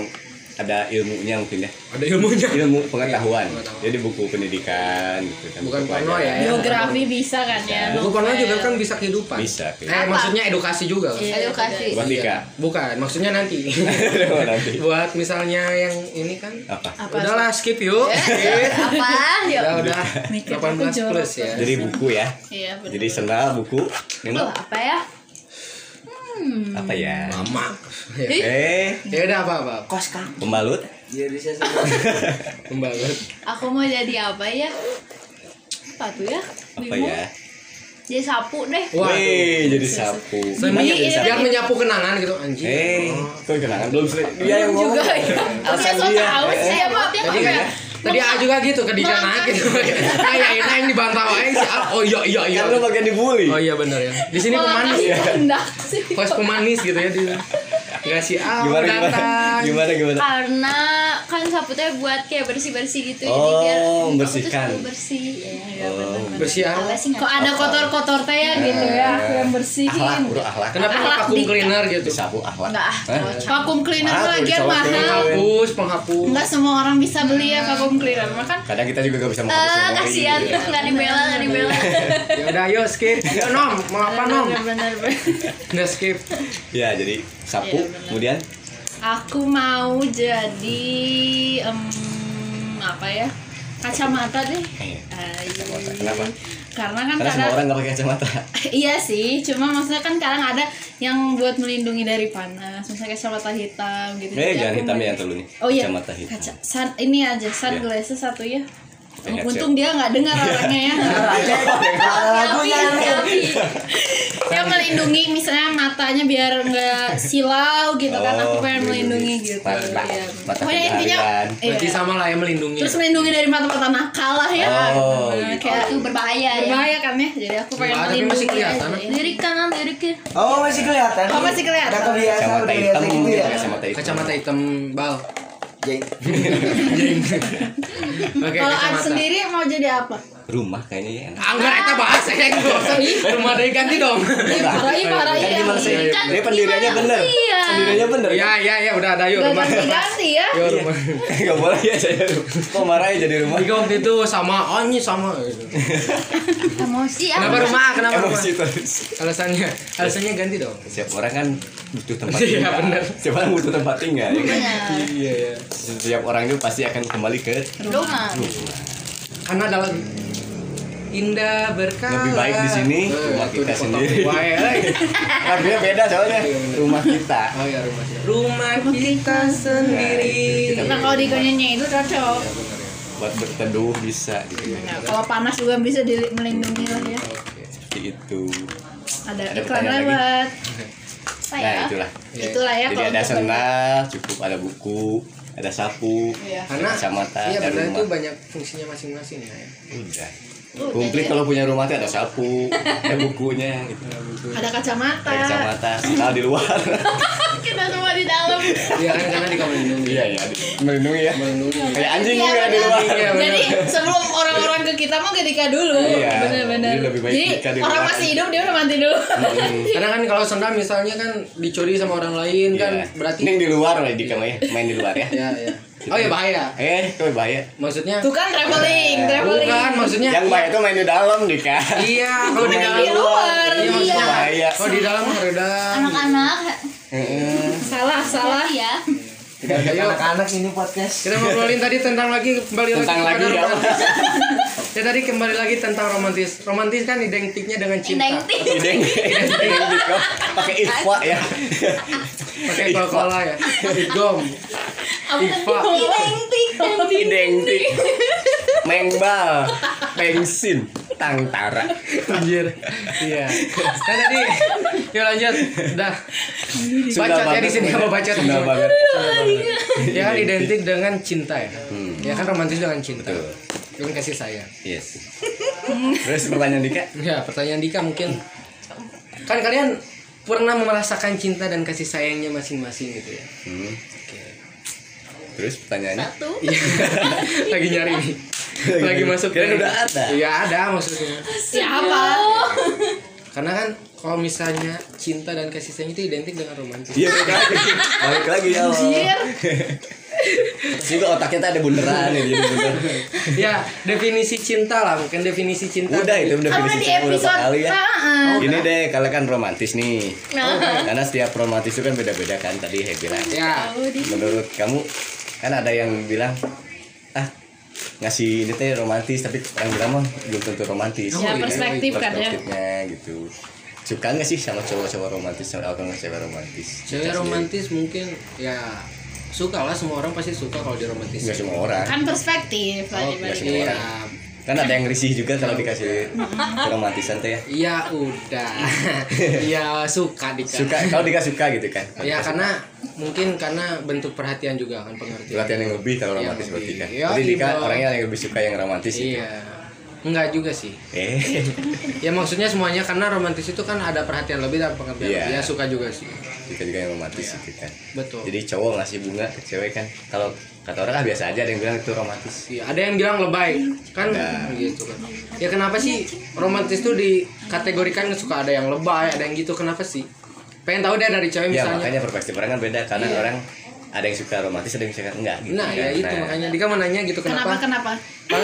ada ilmunya mungkin ya. ada ilmunya. Ilmu pengetahuan. Iya, pengetahuan. Jadi buku pendidikan gitu kan. Bukan Buku porno ya. Biografi bisa kan ya. Buku porno juga kan bisa kehidupan. Bisa. Eh, maksudnya edukasi juga kan? Iya, Edukasi. Buat Iya. Dika. Bukan, maksudnya nanti. Nanti. Buat misalnya yang ini kan Apa? Apa? Udahlah skip yuk. Skip. Apa? Ya udah Mikir 18 aku jorok plus ya. Jadi buku ya. Iya. Jadi sendal, buku. Apa ya? Apa ya? Mama. Ya. Eh, Ya udah apa apa. Kos kang. pembalut. Biar bisa semua. Pembalut. Aku mau jadi apa ya? Apa tuh ya? Apa ya? Jadi sapu deh. Wih, jadi sapu. Gimana jadi sapu? biar menyapu kenangan gitu anjing. Eh, kok kenangan belum selesai. Dia yang ngomong. juga ya. Aku dia. tahu sih Eh, apa dia Tadi A juga gitu ke Dika naik gitu. Kayak ini yang dibantah wae si A. Oh iya iya iya. Kan lu bagian dibully. Oh iya benar ya. Di sini pemanis ya. pemanis gitu ya di Enggak si A Gimana gimana? datang. Gimana gimana? Karena kan sapu teh buat kayak bersih bersih gitu Oh, jadi biar membersihkan. bersih ya, ya Oh, bersih apa? Apa sih nggak Kok ada kotor-kotor teh ya gitu ya, aku yang Akhlak, bersihin. bro, akhlak. Kenapa nggak Akhlak vacuum cleaner gitu? Disapu akhlak. Enggak ah, cocok. Vacuum cleaner dicolok mahal. Penghapus, penghapus. Enggak semua orang bisa beli ya vacuum cleaner, makan Kadang kita juga gak bisa menghapus Eh, memori. kasihan gitu. nggak dibela nggak dibela Ya udah ayo skip. Yo nom, mau apa nom? benar benar Nggak skip. Ya, jadi sapu, Iya, benar. kemudian Aku mau jadi em, apa ya? Kacamata deh. Eh, Ay. kacamata. Kenapa? Karena kan Karena semua kadang orang gak pakai kacamata. iya sih, cuma maksudnya kan kadang ada yang buat melindungi dari panas, misalnya kacamata hitam gitu. Eh, Jadi jangan hitam ya dulu nih. Oh iya, Kacamata hitam. kaca, sun, ini aja sunglasses satu ya. Untung dia nggak dengar orangnya ya. Yang melindungi misalnya matanya biar nggak silau gitu kan aku Oh, pengen melindungi gitu Mata- Iya. pokoknya intinya iya. Berarti sama lah ya melindungi. terus melindungi dari mata-mata nakal lah ya Oh, Nah, gitu. kayak itu berbahaya ya berbahaya kan ya jadi aku pengen masih melindungi kelihatan. ya. lirik kanan liriknya Oh masih kelihatan. Oh, masih kelihatan. Gitu ya. kacamata hitam. Kacamata hitam bal. Jeng. Oke, kalau kacamata. sendiri mau jadi apa Rumah kayaknya ya enak. Ah, enggak, itu bahas yang Rumah dari ganti dong. iya parah Kan iya? Kan Dia pendiriannya bener. Iya. Pendiriannya bener. Ya, ya, ya, udah ada yuk rumah. ganti-ganti ya Yo rumah. Gak boleh ya saya. Kok marah ya jadi rumah? Tiga waktu itu sama, ini sama. emosi ya Kenapa rumah? Kenapa rumah? Emosi terus. Alasannya, alasannya ganti dong. Setiap orang kan butuh tempat Iya, tinggal. bener. Setiap orang butuh tempat tinggal. ya kan? benar Iya, ya. Setiap orang itu pasti akan kembali ke rumah Karena dalam indah berkala. Lebih baik di sini, Eh, rumah kita sendiri. Wah, ya, eh. Lagunya beda soalnya. Rumah kita. Oh ya rumah kita. Rumah kita sendiri. nah kalau di konyanya itu cocok Buat berteduh bisa gitu. nah, kalau panas juga bisa di- melindungi lah ya Seperti itu. ada Ada iklan lewat Nah ya itulah. itulah ya Jadi kalau ada sendal, cukup ada buku, ada sapu, Iya. ada Karena kacamata, iya ada benar itu rumah. banyak fungsinya masing-masing ya. Udah. Komplit kalau punya rumah tuh ada sapu, ada bukunya gitu. ada kacamata Ada kacamata, sendal di luar. kita semua di dalam Iya kan karena di kamar lindungi. iya ya, melindungi ya. Melindungi. Kayak anjing Iya, juga di luar. Iya. Jadi sebelum orang-orang ke kita mau ke Dika dulu. Iya. Bener-bener. Jadi lebih baik Jadi Dika di orang luar. masih hidup dia udah mati dulu. Karena kan kalau sendal misalnya kan dicuri sama orang lain kan Iya. berarti Ini di luar lah di kamar ya, main di luar ya. ya ya. Oh ya bahaya. Eh, itu bahaya. Maksudnya Tuh kan traveling, traveling. bukan maksudnya Yang bahaya itu main di dalam, Dika. Iya, kalau di dalam di luar. Iya, maksudnya bahaya. kalau di dalam redam. anak-anak Heeh. Salah, salah. ya Tidak ada anak-anak ini podcast. Kita ngobrolin tadi tentang lagi kembali Tentang lagi lagi ya. romantis. ya tadi kembali lagi tentang romantis. Romantis kan identiknya dengan cinta. Identik. Dika. Pakai ikhwa ya. Pakai Coca-Cola ya. Igom. Iva. Identik. Mengbal. Bensin. Tangtara. Anjir. Iya. Nah tadi yuk lanjut. Udah. Bacot ya di sini apa bacot? Sunda banget. Ya kan identik dengan cinta ya. Hmm. Ya kan romantis dengan cinta. Betul. Dengan kasih sayang. Yes. Terus pertanyaan Dika? Ya, pertanyaan Dika mungkin kan kalian pernah merasakan cinta dan kasih sayangnya masing-masing gitu ya. Hmm. Terus pertanyaannya? satu Iya. Lagi nyari nih. Lagi masuk nih. udah ada. Iya, ada maksudnya. Siapa? Karena kan kalau misalnya cinta dan kasih sayang itu identik dengan romantis. Iya balik lagi. Balik lagi ya juga otaknya tuh ada bunderan ya jadi bunder. ya, definisi cinta lah, mungkin definisi cinta. Udah itu udah Kan udah definisi di beberapa episode. kali ya. Heeh. Ini deh, kalian kan romantis nih. Karena setiap romantis itu kan beda-beda kan tadi bilang. Ya, Menurut kamu kan ada yang bilang ah ngasih ini teh romantis tapi orang bilang mah belum tentu romantis. Ya, Gitu. perspektif kan ya. Perspektifnya gitu. Suka nggak sih sama cowok-cowok romantis sama orang cewek romantis? cewek romantis mungkin ya suka lah semua orang pasti suka kalau diromantis. Nggak semua orang. Kan perspektif lah Oh, dibalik. semua Iya. orang. Kan ada yang risih juga kalau dikasih romantisan teh ya. Iya udah. Iya suka Dika. Suka kalau Dika suka gitu kan. Ya karena mungkin karena bentuk perhatian juga kan pengertian. latihan yang lebih kalau Iya, romantis berarti kan. lebih. Berarti Iya, Dika orangnya yang lebih suka yang romantis gitu. Iya. Enggak juga sih. Eh, Ya maksudnya semuanya karena romantis itu kan ada perhatian lebih dan pengertian Iya. lebih. Ya suka juga sih. kita juga yang romantis gitu kan betul jadi cowok ngasih bunga ke cewek kan kalau kata orang kan biasa aja ada yang bilang itu romantis Iya, ada yang bilang lebay kan Ada. gitu kan ya kenapa sih romantis tuh dikategorikan suka ada yang lebay ada yang gitu kenapa sih pengen tahu deh dari cewek ya misalnya. makanya perspektif orang kan beda. Karena Iya. orang ada yang suka romantis ada yang suka enggak gitu nah ya itu Nah, makanya. Dika mau nanya gitu kenapa? Kenapa kenapa? Kan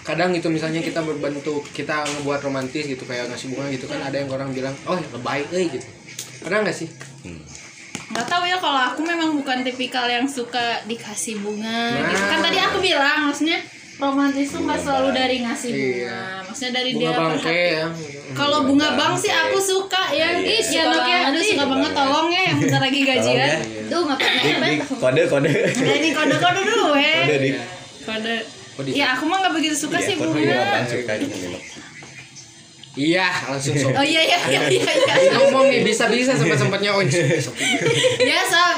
kadang gitu misalnya kita berbentuk kita ngebuat romantis gitu kayak ngasih bunga gitu kan ada yang orang bilang oh ya lebay eh gitu. Ada nggak sih? Hmm. nggak tahu ya kalau aku memang bukan tipikal yang suka dikasih bunga gitu. Nah. kan tadi aku bilang maksudnya romantis tuh nggak selalu dari ngasih bunga. Iya. maksudnya dari bunga dia bangke perhati- ya. Kalau bunga bang sih aku suka ya. Iya. ih ya aduh suka banget. Tolong ya yang bentar lagi gajian. Ya. Tuh nggak pernah kode kode. ini kode kode dulu ya kode dik. Kode. Ya aku mah nggak begitu suka Iya, sih bunga iya langsung sok oh iya iya iya iya, iya. ngomong nih bisa bisa sempat sempatnya oh ini sok.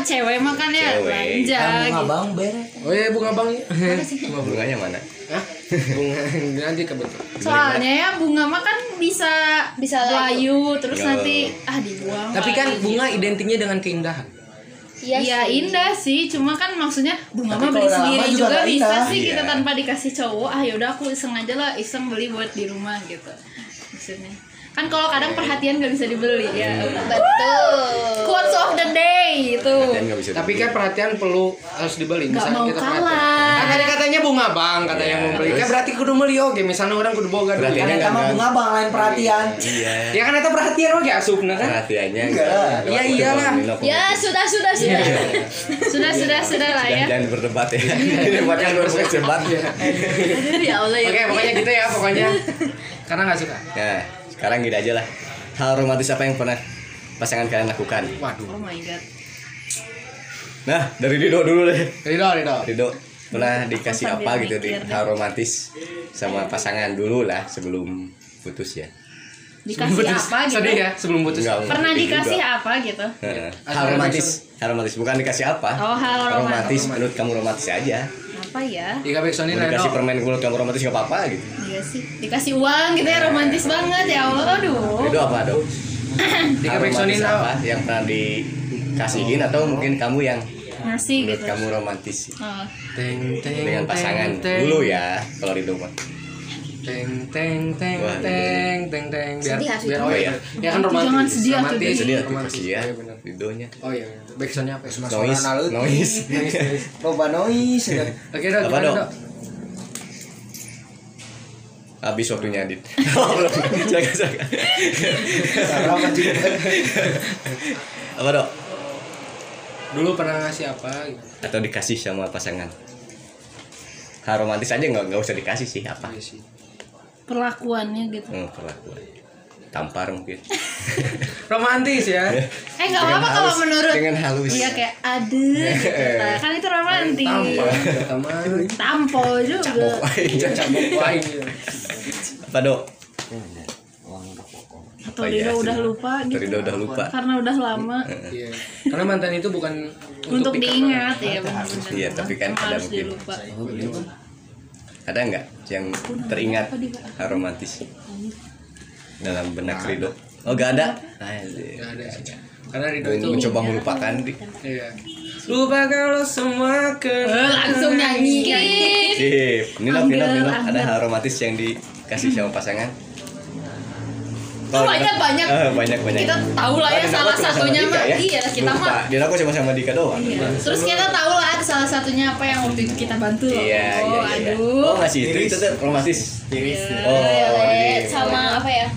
cewek mah kan ya belanja Kan bunga gitu bang beres. oh iya bunga bang bunganya mana Hah? bunga nanti kebentuk soalnya ya bunga mah kan bisa Bisa layu terus Oh. nanti ah dibuang tapi kan bunga identiknya dengan keindahan Iya Iya sih. indah sih, cuma kan maksudnya bunga mah beli sendiri juga juga bisa sih kita Iya. tanpa dikasih cowok. Ah yaudah aku iseng aja lah, iseng beli buat di rumah gitu. Maksudnya kan kalau kadang perhatian gak bisa dibeli ya. Betul. Quotes of the day itu. dan tapi kan perhatian perlu harus dibeli Nggak misalnya mau kita kalah. kan tadi katanya bunga bang katanya Iya, mau beli kan berarti kudu beli oke misalnya orang kudu boga dulu Perhatiannya Kan Iya, sama bunga bang lain perhatian. iya ya kan itu perhatian oke asupna kan perhatiannya Enggak. Iya, iyalah. Ya sudah sudah sudah. Sudah sudah sudah lah ya. jangan berdebat ya. Debatnya luar biasa debat. Aduh ya Allah ya. oke pokoknya gitu ya pokoknya karena nggak suka Nah, sekarang gini aja lah. Hal romantis apa yang pernah pasangan kalian lakukan? waduh Oh my god. Nah, dari Rido dulu deh. Ridho Ridho Rido pernah dikasih apa gitu di hal romantis sama pasangan dulu lah sebelum putus ya. Dikasih Putus. apa gitu? sedih ya sebelum putus Enggak, Pernah sedih dikasih juga. apa gitu? Heeh. Hal romantis, hal romantis bukan dikasih apa? Oh, hal romantis. menurut kamu romantis aja. Apa ya? di kabek Sony Mau dikasih permen menurut kamu romantis gak apa-apa gitu. Iya sih. Dikasih uang gitu ya romantis banget ya Allah. Aduh. Rido apa dong? di romantis Ridho apa yang pernah dikasihin atau mungkin kamu yang Ngasih menurut gitu. kamu romantis Oh. teng teng dengan pasangan teng, teng. dulu ya kalau Rido mah. Teng teng teng Wah, teng teng teng biar Sedih biar oh ya ya kan romantis Jangan sedih romantis Dik. Sedih tuh romantis ya Iya. Ridonya. oh iya backsoundnya apa ya Noise, noise. Loba noise. ya. oke dok Apa, Dok? dok Habis waktunya Adit. Silakan. Sama juga. Apa dok? dulu pernah ngasih apa gitu Atau dikasih sama pasangan? Hal romantis aja nggak nggak usah dikasih sih apa? Iya sih. Perlakuannya gitu. Hmm, perlakuan. Tampar mungkin. romantis ya Eh nggak apa-apa kalau menurut dengan halus. Iya kayak aduh gitu. Nah, kan itu romantis. tampar pertama Tampo juga. cabok lain gitu. Apa dok? Atau Oh, iya, Rido udah lupa Atau gitu. Rido udah lupa. Karena udah lama Iya. karena mantan itu bukan untuk di- diingat ya benar-benar. Iya, tapi kan harus mungkin. dilupa. Ada nggak yang teringat hal romantis dalam benak Rido? Oh gak ada. Nggak ada sih. karena Ridho itu Mencoba melupakan. Dik. iya lupa kalau semua ke Eh, langsung nyanyi kan. Sip. Nino, Nino, Angger, Nino. Ada angger. hal romantis yang dikasih sama pasangan? Oh, banyak, banyak. Eh, banyak banyak. Kita tahu lah ya salah satunya Dika mah. ya? Iya, kita Lupa. mah. Dina aku cuma sama Dika doang. Iya. Terus kita tahu lah salah satunya apa yang waktu itu kita bantu loh. Iya, iya, oh, iya, iya. aduh. Oh, ngasih itu itu tuh romantis. Tiris. Oh, Iya, jadi sama apa ya?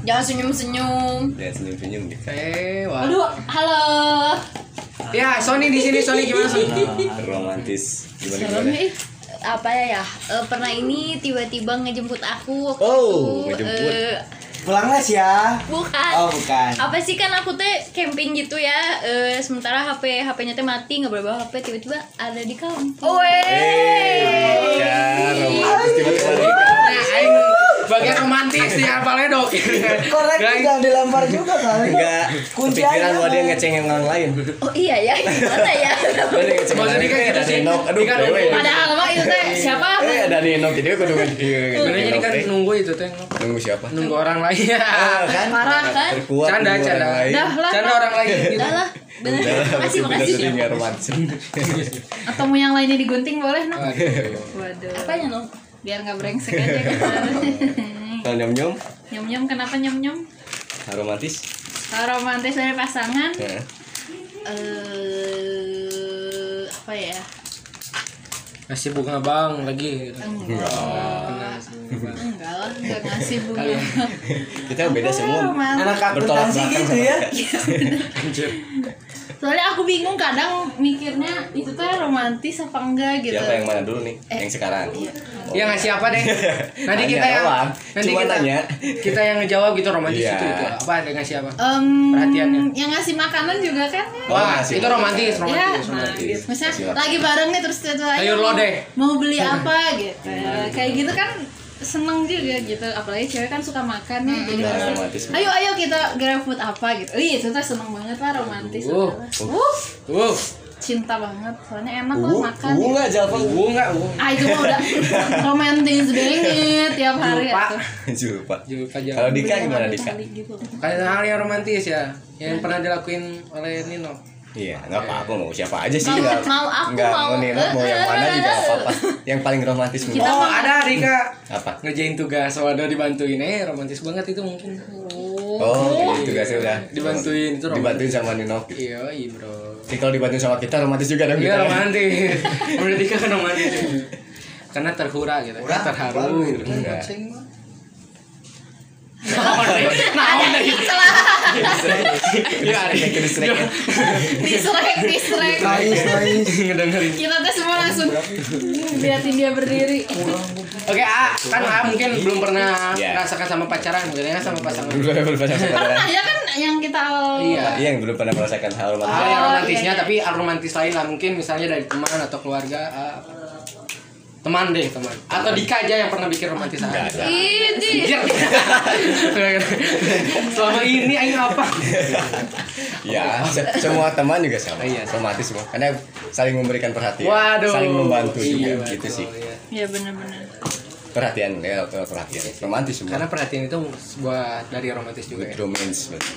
Jangan senyum-senyum. dan senyum-senyum gitu. eh wah Aduh, halo. ya Sony di sini Sony gimana Sony romantis gimana gimana? Apa ya? Eh, pernah ini tiba-tiba ngejemput aku waktu Oh, itu, ngejemput. eh, Pulang les ya. bukan. Oh bukan. apa sih kan aku teh camping gitu ya eh, sementara HP HP-nya teh mati nggak boleh bawa HP tiba-tiba ada di kampung ya, romantis tiba-tiba Dika. nah aing bagian romantis yang paledok Korek jangan dilempar juga kali. Enggak. Kunci Kepikiran aja, bahwa dia ngecengin orang lain. oh iya ya gimana ya Dia ngecengin Maksudnya orang kan lain, gitu ada sih. Aduh, Kan dewe. padahal mah itu teh siapa Eh, ada Ninok. Jadi aku nunggu sebenarnya jadi kan nunggu itu teh Nunggu siapa? nunggu orang lain Ah, kan? Parah, kan? Terkuat Canda, canda. lain. dah lah canda orang lain gitu bener makasih makasih atau mau yang lainnya digunting boleh no Aduh. waduh apanya no biar nggak brengsek aja kan Kalau nyom-nyom, nyom nyom kenapa nyom nyom romantis. kalau romantis dari pasangan. Ya. eh apa ya? Ngasih bunga bang lagi. Enggak. Enggak lah enggak ngasih bunga. Kita beda semua. Romantis. Anak belakang gitu ya. Soalnya aku bingung kadang mikirnya itu tuh romantis apa enggak gitu Siapa yang mana dulu nih? Yang sekarang. Iya ngasih apa deh? Nanti Tanya kita yang nanti Cuma kita nanya. kita yang ngejawab gitu romantis Iya. itu itu apa ada ngasih apa? Em, Perhatiannya. yang ngasih makanan juga kan Oh, Wah ngasih itu romantis ya romantis. nah, romantis. gitu. misalnya lagi bareng nih terus itu Sayur lodeh. mau beli apa gitu kayak gitu kan seneng juga gitu apalagi cewek kan suka makan ya jadi Nah, pasti, romantis. ayo ayo kita grab food apa gitu Ih, itu tuh seneng banget lah romantis Uh. uh Uh, cinta banget soalnya enak lah Uh, makan uh nggak Jalva? uh enggak uh. ah itu mah udah romantis banget tiap hari Lupa. Lupa. Aja. Kalau Dika gimana Dika? gitu Kayak hal yang romantis ya, yang pernah dilakuin oleh Nino. Iya, nggak apa-apa mau siapa aja sih Mau- nggak mau aku, nggak mau- mau Nino mau yang mana juga apa-apa. Yang paling romantis Kita menurut Oh ada Dika apa? ngerjain tugas, waduh dibantuin, eh romantis banget itu mungkin. Oh, gitu tugasnya udah Dibantuin itu romantis. dibantuin sama Nino. Iya, iya bro. Jadi kalau dibantuin sama kita romantis juga dong Iya kita. ya. romantis. Menurut Dika kan romantis. Karena terhura gitu, terharu gitu. Enggak. Nah, udah gitu. Iya, ada yang ya. disrek disrek Nangis nangis. Ngedengerin. kita tuh semua langsung liatin dia berdiri Oke, A, kan A mungkin belum pernah Iya. merasakan sama pacaran, mungkin ya sama pasangan. Belum pernah sama pernah ya kan yang kita awal Iya. Iya, yang belum pernah merasakan hal romantis. Hal yang Oh, romantisnya iya, iya. tapi hal romantis lain lah mungkin misalnya dari teman atau keluarga apa. Teman deh teman atau Dika aja yang pernah bikin romantis aja ada. Anjir. selama ini aing apa Ya, se- semua teman juga sama. Iya. Romantis semua. Karena saling memberikan perhatian, waduh saling membantu Iya, juga gitu betul, sih. iya. ya benar-benar Perhatian ya, perhatian. Romantis semua. karena perhatian itu sebuah dari romantis juga ya romance. betul.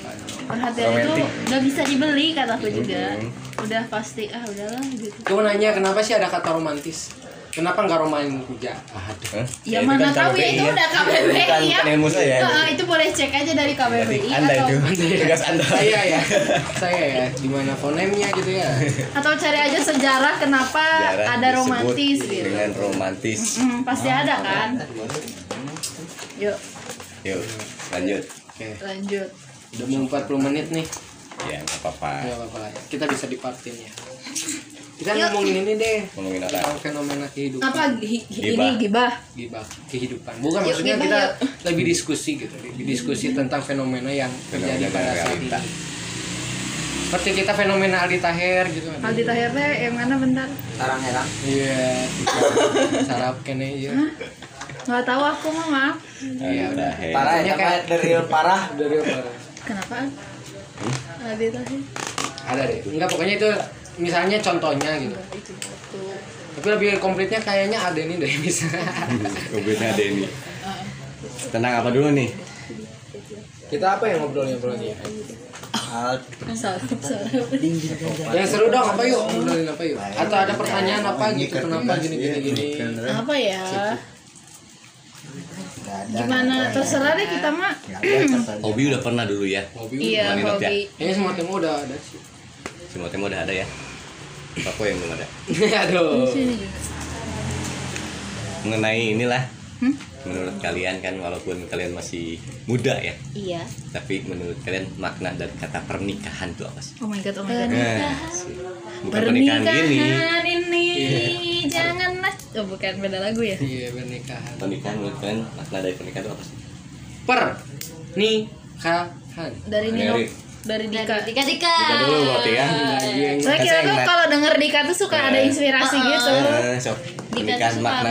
perhatian Romantic. itu nggak bisa dibeli kataku juga udah pasti ah udahlah gitu Gue mau nanya kenapa sih ada kata romantis kenapa nggak romantis aduh Hah? ya, itu mana kan tahu ya itu udah KBBI Bukan, ya bukan ilmu saya. Heeh, itu boleh cek aja dari Berarti KBBI Anda atau itu tugas Anda. saya ya saya ya di mana fonemnya gitu ya atau cari aja sejarah kenapa Jarang ada romantis gitu Dengan romantis. Hmm, pasti ada kan yuk Yuk, lanjut. oke lanjut udah mau 40 menit nih Ya, nggak apa-apa. Nggak apa-apa ya. Kita bisa dipartin ya. Kita ngomongin ini deh. Ngomongin apa? Tentang fenomena kehidupan. apa gi- Gibah. ini gibah Gibah, kehidupan. Bukan Yuk, maksudnya gibah, kita yuk. lebih diskusi gitu. Lebih diskusi tentang fenomena yang terjadi Fenomena pada saat ini. Seperti kita fenomena Aldi Taher gitu. Aldi Tahir teh yang mana bentar Tarang herang. Iya. Sarap kene ya. nggak tahu aku mah maaf Iya, udah. Parah ya, kayak- dari parah. Dari apa? kenapa Aldi Tahir Ada deh. Enggak pokoknya itu misalnya contohnya gitu. Tapi lebih komplitnya kayaknya ada ini deh misalnya. Kubitnya ada ini. Tenang apa dulu nih? Kita apa yang ngobrolnya ngobrolnya? Yang seru dong apa yuk? Ngobrolin apa yuk? Atau ada pertanyaan apa gitu? Kenapa gini gini gini? apa ya gimana terserah deh kita mah. Hobi udah pernah dulu ya. Hobi. iya ya? hobi Kayaknya semua temu udah ada sih. Semua tema udah ada ya. Aku yang belum ada. Aduh. sini juga Mengenai inilah. Hmm? Menurut kalian kan walaupun kalian masih muda ya, iya tapi menurut kalian makna dari kata pernikahan itu apa sih? oh my god oh my god Nah, sih. bukan pernikahan gini. pernikahan ini janganlah oh bukan beda lagu ya Iya pernikahan. Pernikahan menurut kalian makna dari pernikahan itu apa sih? Per nikahan. dari Nino Dari- dari Dika. Dika. Dika Kita dulu berarti ya. Soalnya kita Saya tuh kalau denger Dika tuh suka ada inspirasi Ah, gitu. Eh, sok. pernikahan suka makna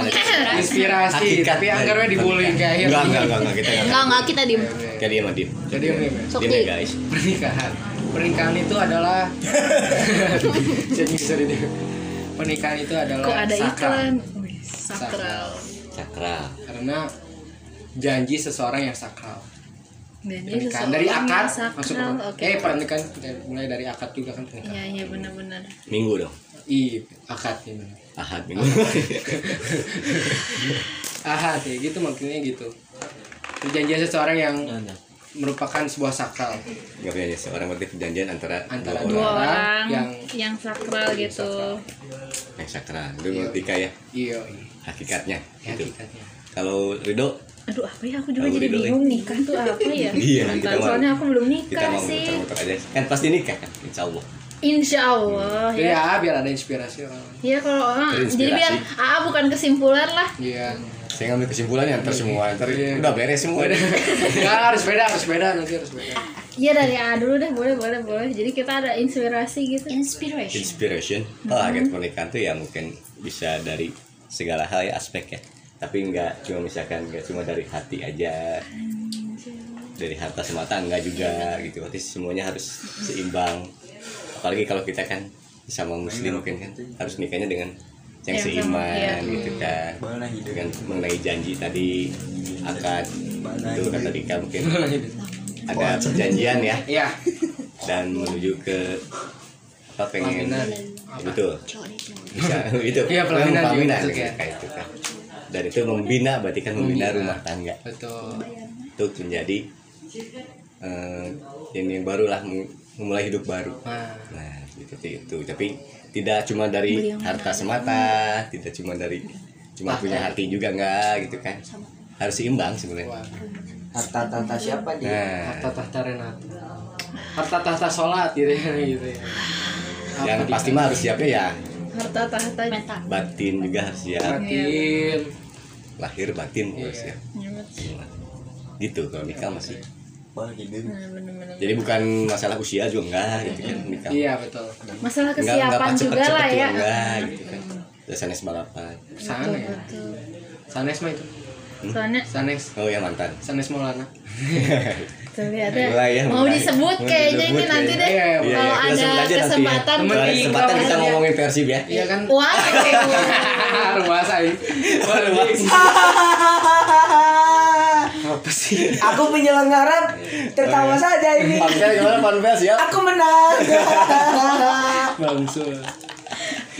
inspirasi. hakikat tapi anggarnya dibullying kayak akhir enggak enggak enggak enggak kita enggak Enggak, enggak kita diem. Kayak dia mah diem jadi diem ya di guys? Pernikahan. Pernikahan itu adalah jadi sorry deh pernikahan itu adalah Kok ada sakral. iklan? Wih, Sakral. cakra karena janji seseorang yang sakral Pernikahan. dari akad masuk Oke. eh pernikahan mulai dari akad juga kan pernikahan. Iya, iya benar-benar. minggu dong. Iya akad ini ahad minggu. Ahad ya gitu maksudnya gitu. Perjanjian seseorang yang merupakan sebuah sakral. Nggak punya seorang berarti perjanjian antara, Antara dua Dua orang. yang yang- sakral gitu. yang sakral. Itu mengertika ya? Iya iya. Hakikatnya ya, gitu. Hakikatnya. Kalau Ridho Aduh, apa ya? Aku juga jadi bingung nikah tuh apa ya? Iya, kita mau- soalnya aku belum kita nikah mau sih. aja kan pasti nikah kan insya Allah Insya Allah ya. ya biar ada inspirasi orang Iya kalau ah, Terinspirasi. jadi biar AA bukan kesimpulan lah. iya saya ngambil kesimpulannya ntar semua ntar Iya. udah beres semua ya harus beda harus beda nanti harus beda Iya dari AA dulu deh, boleh boleh boleh. Jadi kita ada inspirasi gitu. inspiration inspiration oh agen pernikahan tuh ya mungkin bisa dari segala hal ya aspek ya tapi nggak cuma misalkan nggak cuma dari hati aja. Dari harta semata enggak juga gitu. Berarti semuanya harus seimbang. Apalagi kalau kita kan sama muslim mungkin kan harus nikahnya dengan yang seiman iya. gitu kan. Dengan mengenai janji tadi akad itu kata Dika mungkin. Ada perjanjian ya. Iya. Dan menuju ke apa pengen. Pelaminan. Ya, betul bisa itu. Iya, pelaminan juga pelaminan. ya. kayak itu kan dan itu membina berarti kan membina Membina. rumah tangga. betul. Itu menjadi eh, ini baru lah mu- memulai hidup baru. Nah nah gitu itu. Tapi tidak cuma dari harta semata tidak cuma dari cuma punya hati juga enggak gitu kan. Harus seimbang sebenarnya. Harta tata siapa dia? nah. Harta tahta Renata. Harta tahta sholat gitu ya gitu ya. Yang pasti mah harus siapnya ya? Harta tahta batin juga harus siap. Batin lahir batin Iya. harus siap gitu kalau nikah masih. Wah, gitu. bener-bener. jadi bukan masalah usia juga enggak gitu kan nikah. Iya betul. Masalah Enggak- enggak kesiapan pas juga lah ya. enggak gitu kan. Udah sanes balapan sana ya sanes mah itu. Soalnya sanes. Oh ya mantan. Sanes Maulana Mulai ya, mau mulai. disebut kayaknya ini nanti deh. Iya, iya, Iya, kalau iya, kita ada aja nanti ya. kesempatan kesempatan kita ngomongin Persib ya. Iya kan? Wow. luas aja apa sih? Aku penyelenggara tertawa saja ini. Panpel gimana? Panpel siap? Aku menang. bangsul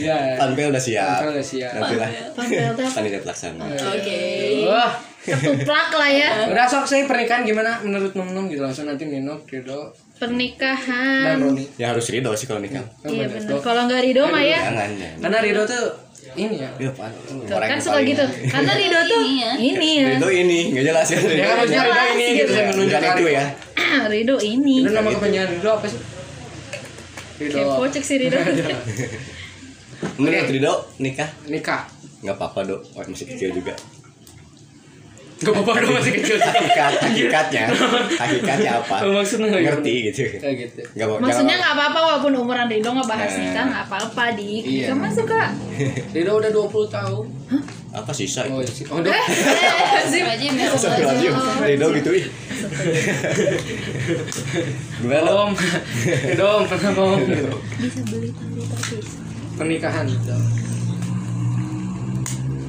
ya Panpel udah siap. Panpel udah siap. Nanti lah Panpel apa? Panitia pelaksana. Oke. wah Ketuplak lah ya. udah sok saya pernikahan gimana menurut nom nom gitu? Langsung nanti Nino Rido. Dan Pernikahan. Roni. Ya harus ridho sih kalau nikah. Iya benar. Kalau nggak Rido mah ya. Jangan jangan. Karena Rido tuh ini ya. Iya, Pan. Kan suka gitu. Karena Rido tuh Ini ya. ini ya. Ridho ini nggak jelas ya. Ya kan maksudnya Rido ini gitu saya Bukan menunjukkan itu ya. Rido ini. itu nama kepanjangan Rido apa sih? Rido. Kepo cek si Rido. Menurut Ridho nikah? Nikah. Nggak apa-apa dok. Masih kecil juga Gak apa-apa dong masih kecil hakikat hakikatnya hakikatnya apa Oh, maksudnya nggak ngerti gitu Kayak gitu nggak mau Maksudnya nggak apa-apa walaupun umuran Rido nggak bahas Nah. nikah nggak apa-apa di. Iya. Kamu suka. Rido udah 20 tahun apa sisa Oh, itu sih. oh, udah. Astagfirullahaladzim, ya Allah. Astagfirullahaladzim Ridho gitu ih gimana? Om, Rido om, kenapa om? Bisa beli tali terpis. Pernikahan gitu.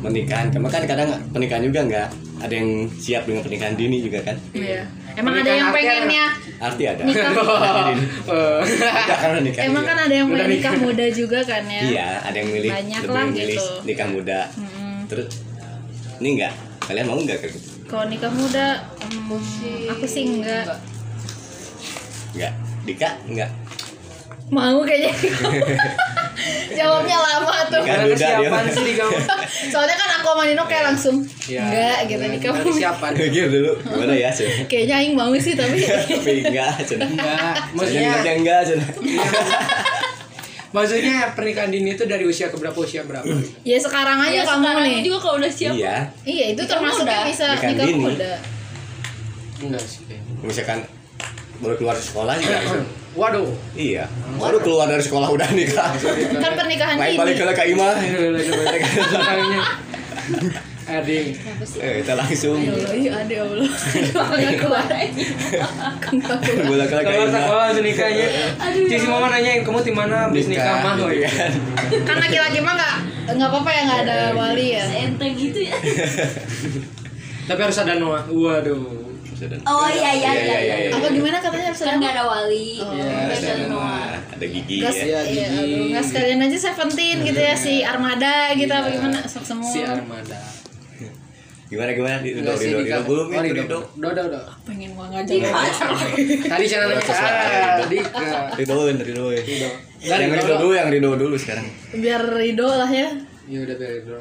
pernikahan karena kan kadang pernikahan juga nggak ada yang siap dengan pernikahan dini juga kan? Iya. Emang ada yang pengennya arti ada. Nikah. Enggak, karena nikah Emang kan ada yang pengen nikah. muda juga kan ya. iya ada yang milih Banyak lebih lah milih gitu. nikah muda. Terus ini enggak? Kalian mau enggak kayak gitu Kalau nikah muda, hmm, aku sih enggak. Enggak. Dika enggak? Mau kayaknya. Jawabnya lama tuh. Nikah Karena kesiapan sih di kamu. Soalnya kan aku sama Nino kayak langsung Iya. enggak gitu nikah Karena muda. Kesiapan. Mikir dulu gimana ya Cen? Kayaknya aing mau sih tapi tapi enggak Cen. Enggak, Maksudnya enggak Cen. maksudnya pernikahan dini itu dari usia ke berapa usia berapa? ya sekarang aja Ya, kamu sekarang nih. juga kalau udah siap iya Iya, itu termasuk bisa Nikah muda. Enggak sih kayaknya. misalkan baru keluar sekolah juga Waduh. iya baru keluar dari sekolah udah nikah kan pernikahan main ini balik ke Kak Ima Ading. eh kita langsung Ya Allah, iya ada ya Allah. Nggak keluar. Bola ke Kak Kalau Ima sekolah tuh nikahnya. Cici mama nanyain kamu di mana habis nikah mah gitu woy. kan. Laki-laki mah nggak nggak apa-apa ya nggak ada wali ya. enteng gitu ya Tapi harus ada Noah. Waduh. Oh iya iya Iya, iya, iya iya. Apa gimana katanya harus kan ada? nggak ada wali Iya, Nggak ada ada Noah ada gigi Gas, ya Iya, iya, gigi. aduh, nggak sekalian aja Seventeen gitu ya si Armada gitu apa gimana sok semua. Si Armada. gimana gimana di Rido Rido nikah. belum Oh, ya Rido. Rido Udah, udah, udah. Pengen gua ngajak. Tadi channel. Tadi ke Rido Rido Rido. yang Rido dulu yang Rido dulu sekarang Biar Rido lah ya. Iya udah dari Rido.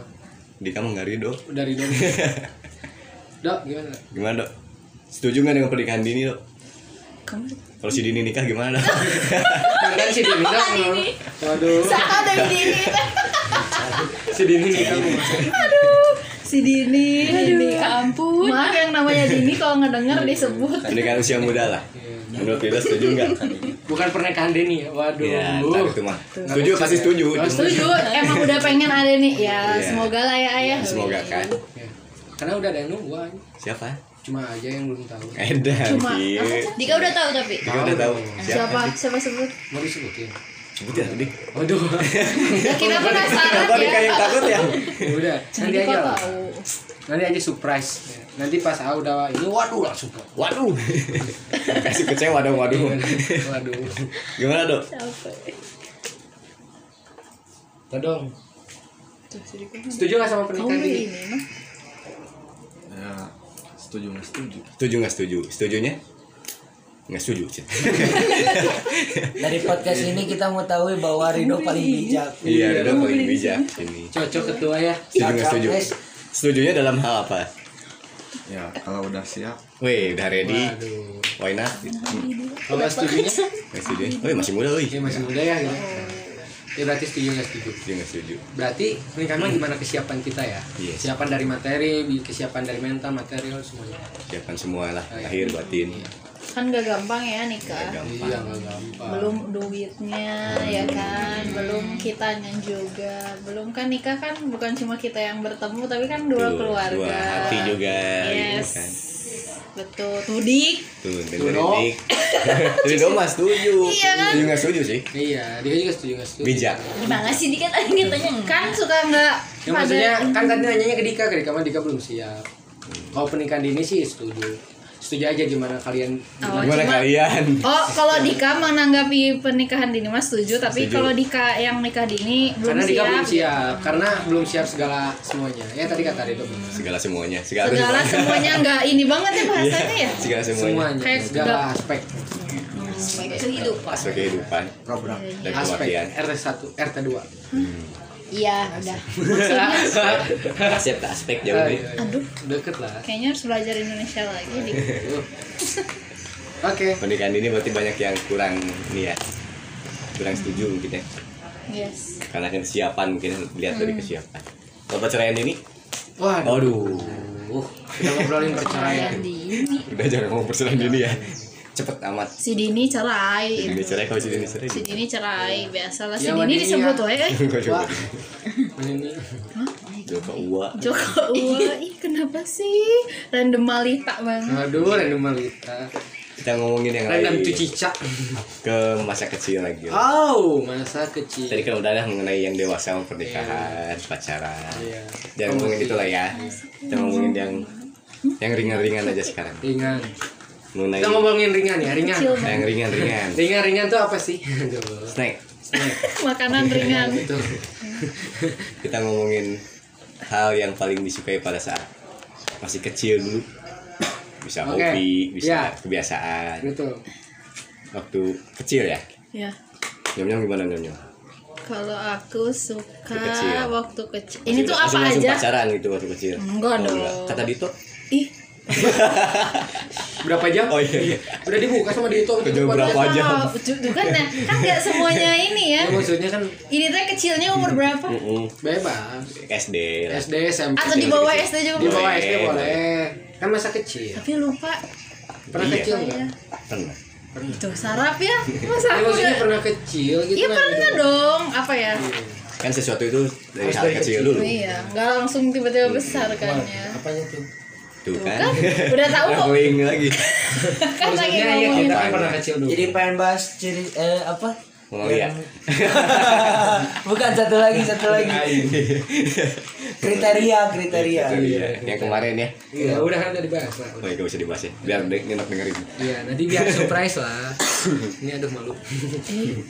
di kamu nggak Rido Udah Rido. Dok, gimana? Gimana dok setuju nggak dengan pernikahan dini Kamu kalau si dini nikah gimana Kan si Dini dok. Waduh. Saka dari Dini. Si Dini nikah. Si Dini, Dini ampun. Maaf yang namanya Dini kalau ngedenger disebut. pernikahan usia muda lah menurut Rido setuju nggak Bukan pernikahan Deni ya. Waduh. ya ntar itu mah setuju pasti setuju Oh, Setuju, emang udah pengen ada nih. Ya, Iya. semoga lah ya ayah. semoga kan Ya. Karena udah ada yang nunggu aja. siapa Cuma aja yang belum tahu. Edan Cuma, apa? Dika udah tahu tapi Dika udah tahu Siapa? Siapa sebut? Mau disebutin? sebut ya tadi Waduh. Ya, kita penasaran kenapa Dika ya. yang takut ya udah. Jadi Nanti aja tahu. Nanti aja surprise. Nanti pas A udah ini waduh langsung. waduh kasih kecewa dong waduh Waduh. gimana dok Todong. Setuju gak sama pernikahan ini ya setuju nggak setuju setuju nggak setuju setujunya nggak setuju Cid. Dari podcast ini kita mau tahu bahwa Rido paling bijak. iya Rido paling bijak ini Cocok ketua ya. setuju nggak setuju Guys. setujunya dalam hal apa ya kalau udah siap Wih, udah ready Waduh. why not Kalau setujunya? setuju Wih, masih muda wih Ya masih muda ya. Gitu. Ya berarti setuju nggak setuju? setuju nggak setuju Berarti pernikahan mah gimana kesiapan kita ya? Yes. Kesiapan dari materi, kesiapan dari mental, material semuanya. siapkan semua lah lahir batin Kan gak gampang ya nikah. gampang Iya nggak gampang. belum duitnya ya kan belum kitanya juga belum kan nikah kan bukan cuma kita yang bertemu tapi kan dua Tuh, keluarga dua hati juga yes gitu kan. Betul. Tuh dik tuh dengerin Tuh, dik mah setuju. Iya kan? setuju nggak setuju sih? Iya, dia juga setuju nggak setuju. bijak. Gimana sih Dika? Tadi katanya kan suka nggak Ya maksudnya kan tadi nanyanya ke Dika, ke Dika mah Dika belum siap. Kalau pernikahan dini sih setuju. Setuju aja gimana kalian Oh, gimana cuma- kalian Oh, kalau Dika menanggapi pernikahan dini mas setuju, tapi Setuju. kalau Dika yang nikah dini belum karena Dika siap. belum siap, karena belum siap segala semuanya. Ya tadi kata benar. segala semuanya segala, Segala semuanya nggak ini banget ya bahasanya ya. segala semuanya Semuanya, Kayak segala gak- aspek. kehidupan aspek kehidupan program dan Aspek kematian RT1, RT2. Iya udah aspek aspek jauh deh iya, iya. Aduh. Deket lah. Kayaknya harus belajar Indonesia lagi nih. Tuh. Oke. pernikahan ini berarti banyak yang kurang ini ya kurang setuju mungkin ya Yes. karena kan kesiapan mungkin lihat dari kesiapan kalau perceraian ini Waduh. aduh Uh, kita ngobrolin perceraian. udah jangan ngomong perceraian dini ya cepet amat Si Dini cerai. ini cerai kalau si dini cerai Si Dini cerai, biasalah si Ya, Dini disebut ya. wae eh. Wah. Ini Joko Uwa Joko Uwa, ih kenapa sih? Random malita banget. Aduh, random Malita. kita ngomongin yang Random lain tuh cica. ke masa kecil lagi Oh, masa kecil. tadi kan udah mengenai yang dewasa pernikahan pacaran Iya. jangan ngomongin itu lah ya kita ngomongin yang yang ringan-ringan aja sekarang Ringan. Mengenai Kita ngomongin ringan ya, ringan. Kecil yang ringan-ringan Ringan-ringan tuh apa sih? Snack Snack. Makanan ringan. Itu. kita ngomongin hal yang paling disukai pada saat masih kecil dulu bisa Oke. hobi bisa Ya. kebiasaan Itu. waktu kecil ya Ya. nyom nyom gimana nyom nyom Kalau aku suka Waktu kecil. waktu kecil. Ini tuh apa langsung, aja? pacaran gitu waktu kecil Enggak Oh, dong. kata Dito Ih, Berapa jam? oh iya iya Udah dibuka sama Dito. Udah berapa jam wow, ju- ju- kan nah, kan nggak semuanya ini ya. Ya, maksudnya kan Ini teh kecilnya umur berapa? Mm-mm. bebas. SD lah SD, SMP. Atau di bawah SD juga Di bawah Boleh, SD boleh. Kan masa kecil. Tapi lupa. Pernah Iya. kecil enggak? pernah itu sarap ya masa Ya, maksudnya pernah kecil gitu Iya pernah gitu. dong apa ya kan sesuatu itu dari hal kecil. dulu iya nggak langsung tiba-tiba besar kan ya Apanya tuh? Tuh kan kan udah tahu Traveling lagi kan lagi Maksudnya ya ngomongin kita kan pernah kecil dulu. Jadi pengen bahas ciri eh apa? mau lihat Bukan satu lagi, satu lagi. kriteria, kriteria. Iya, yang kemarin ya Iya, udah kan udah dibahas lah. oh gak usah dibahas ya biar dek nyenok dengerin Iya, nanti biar surprise lah. Ini aduh malu.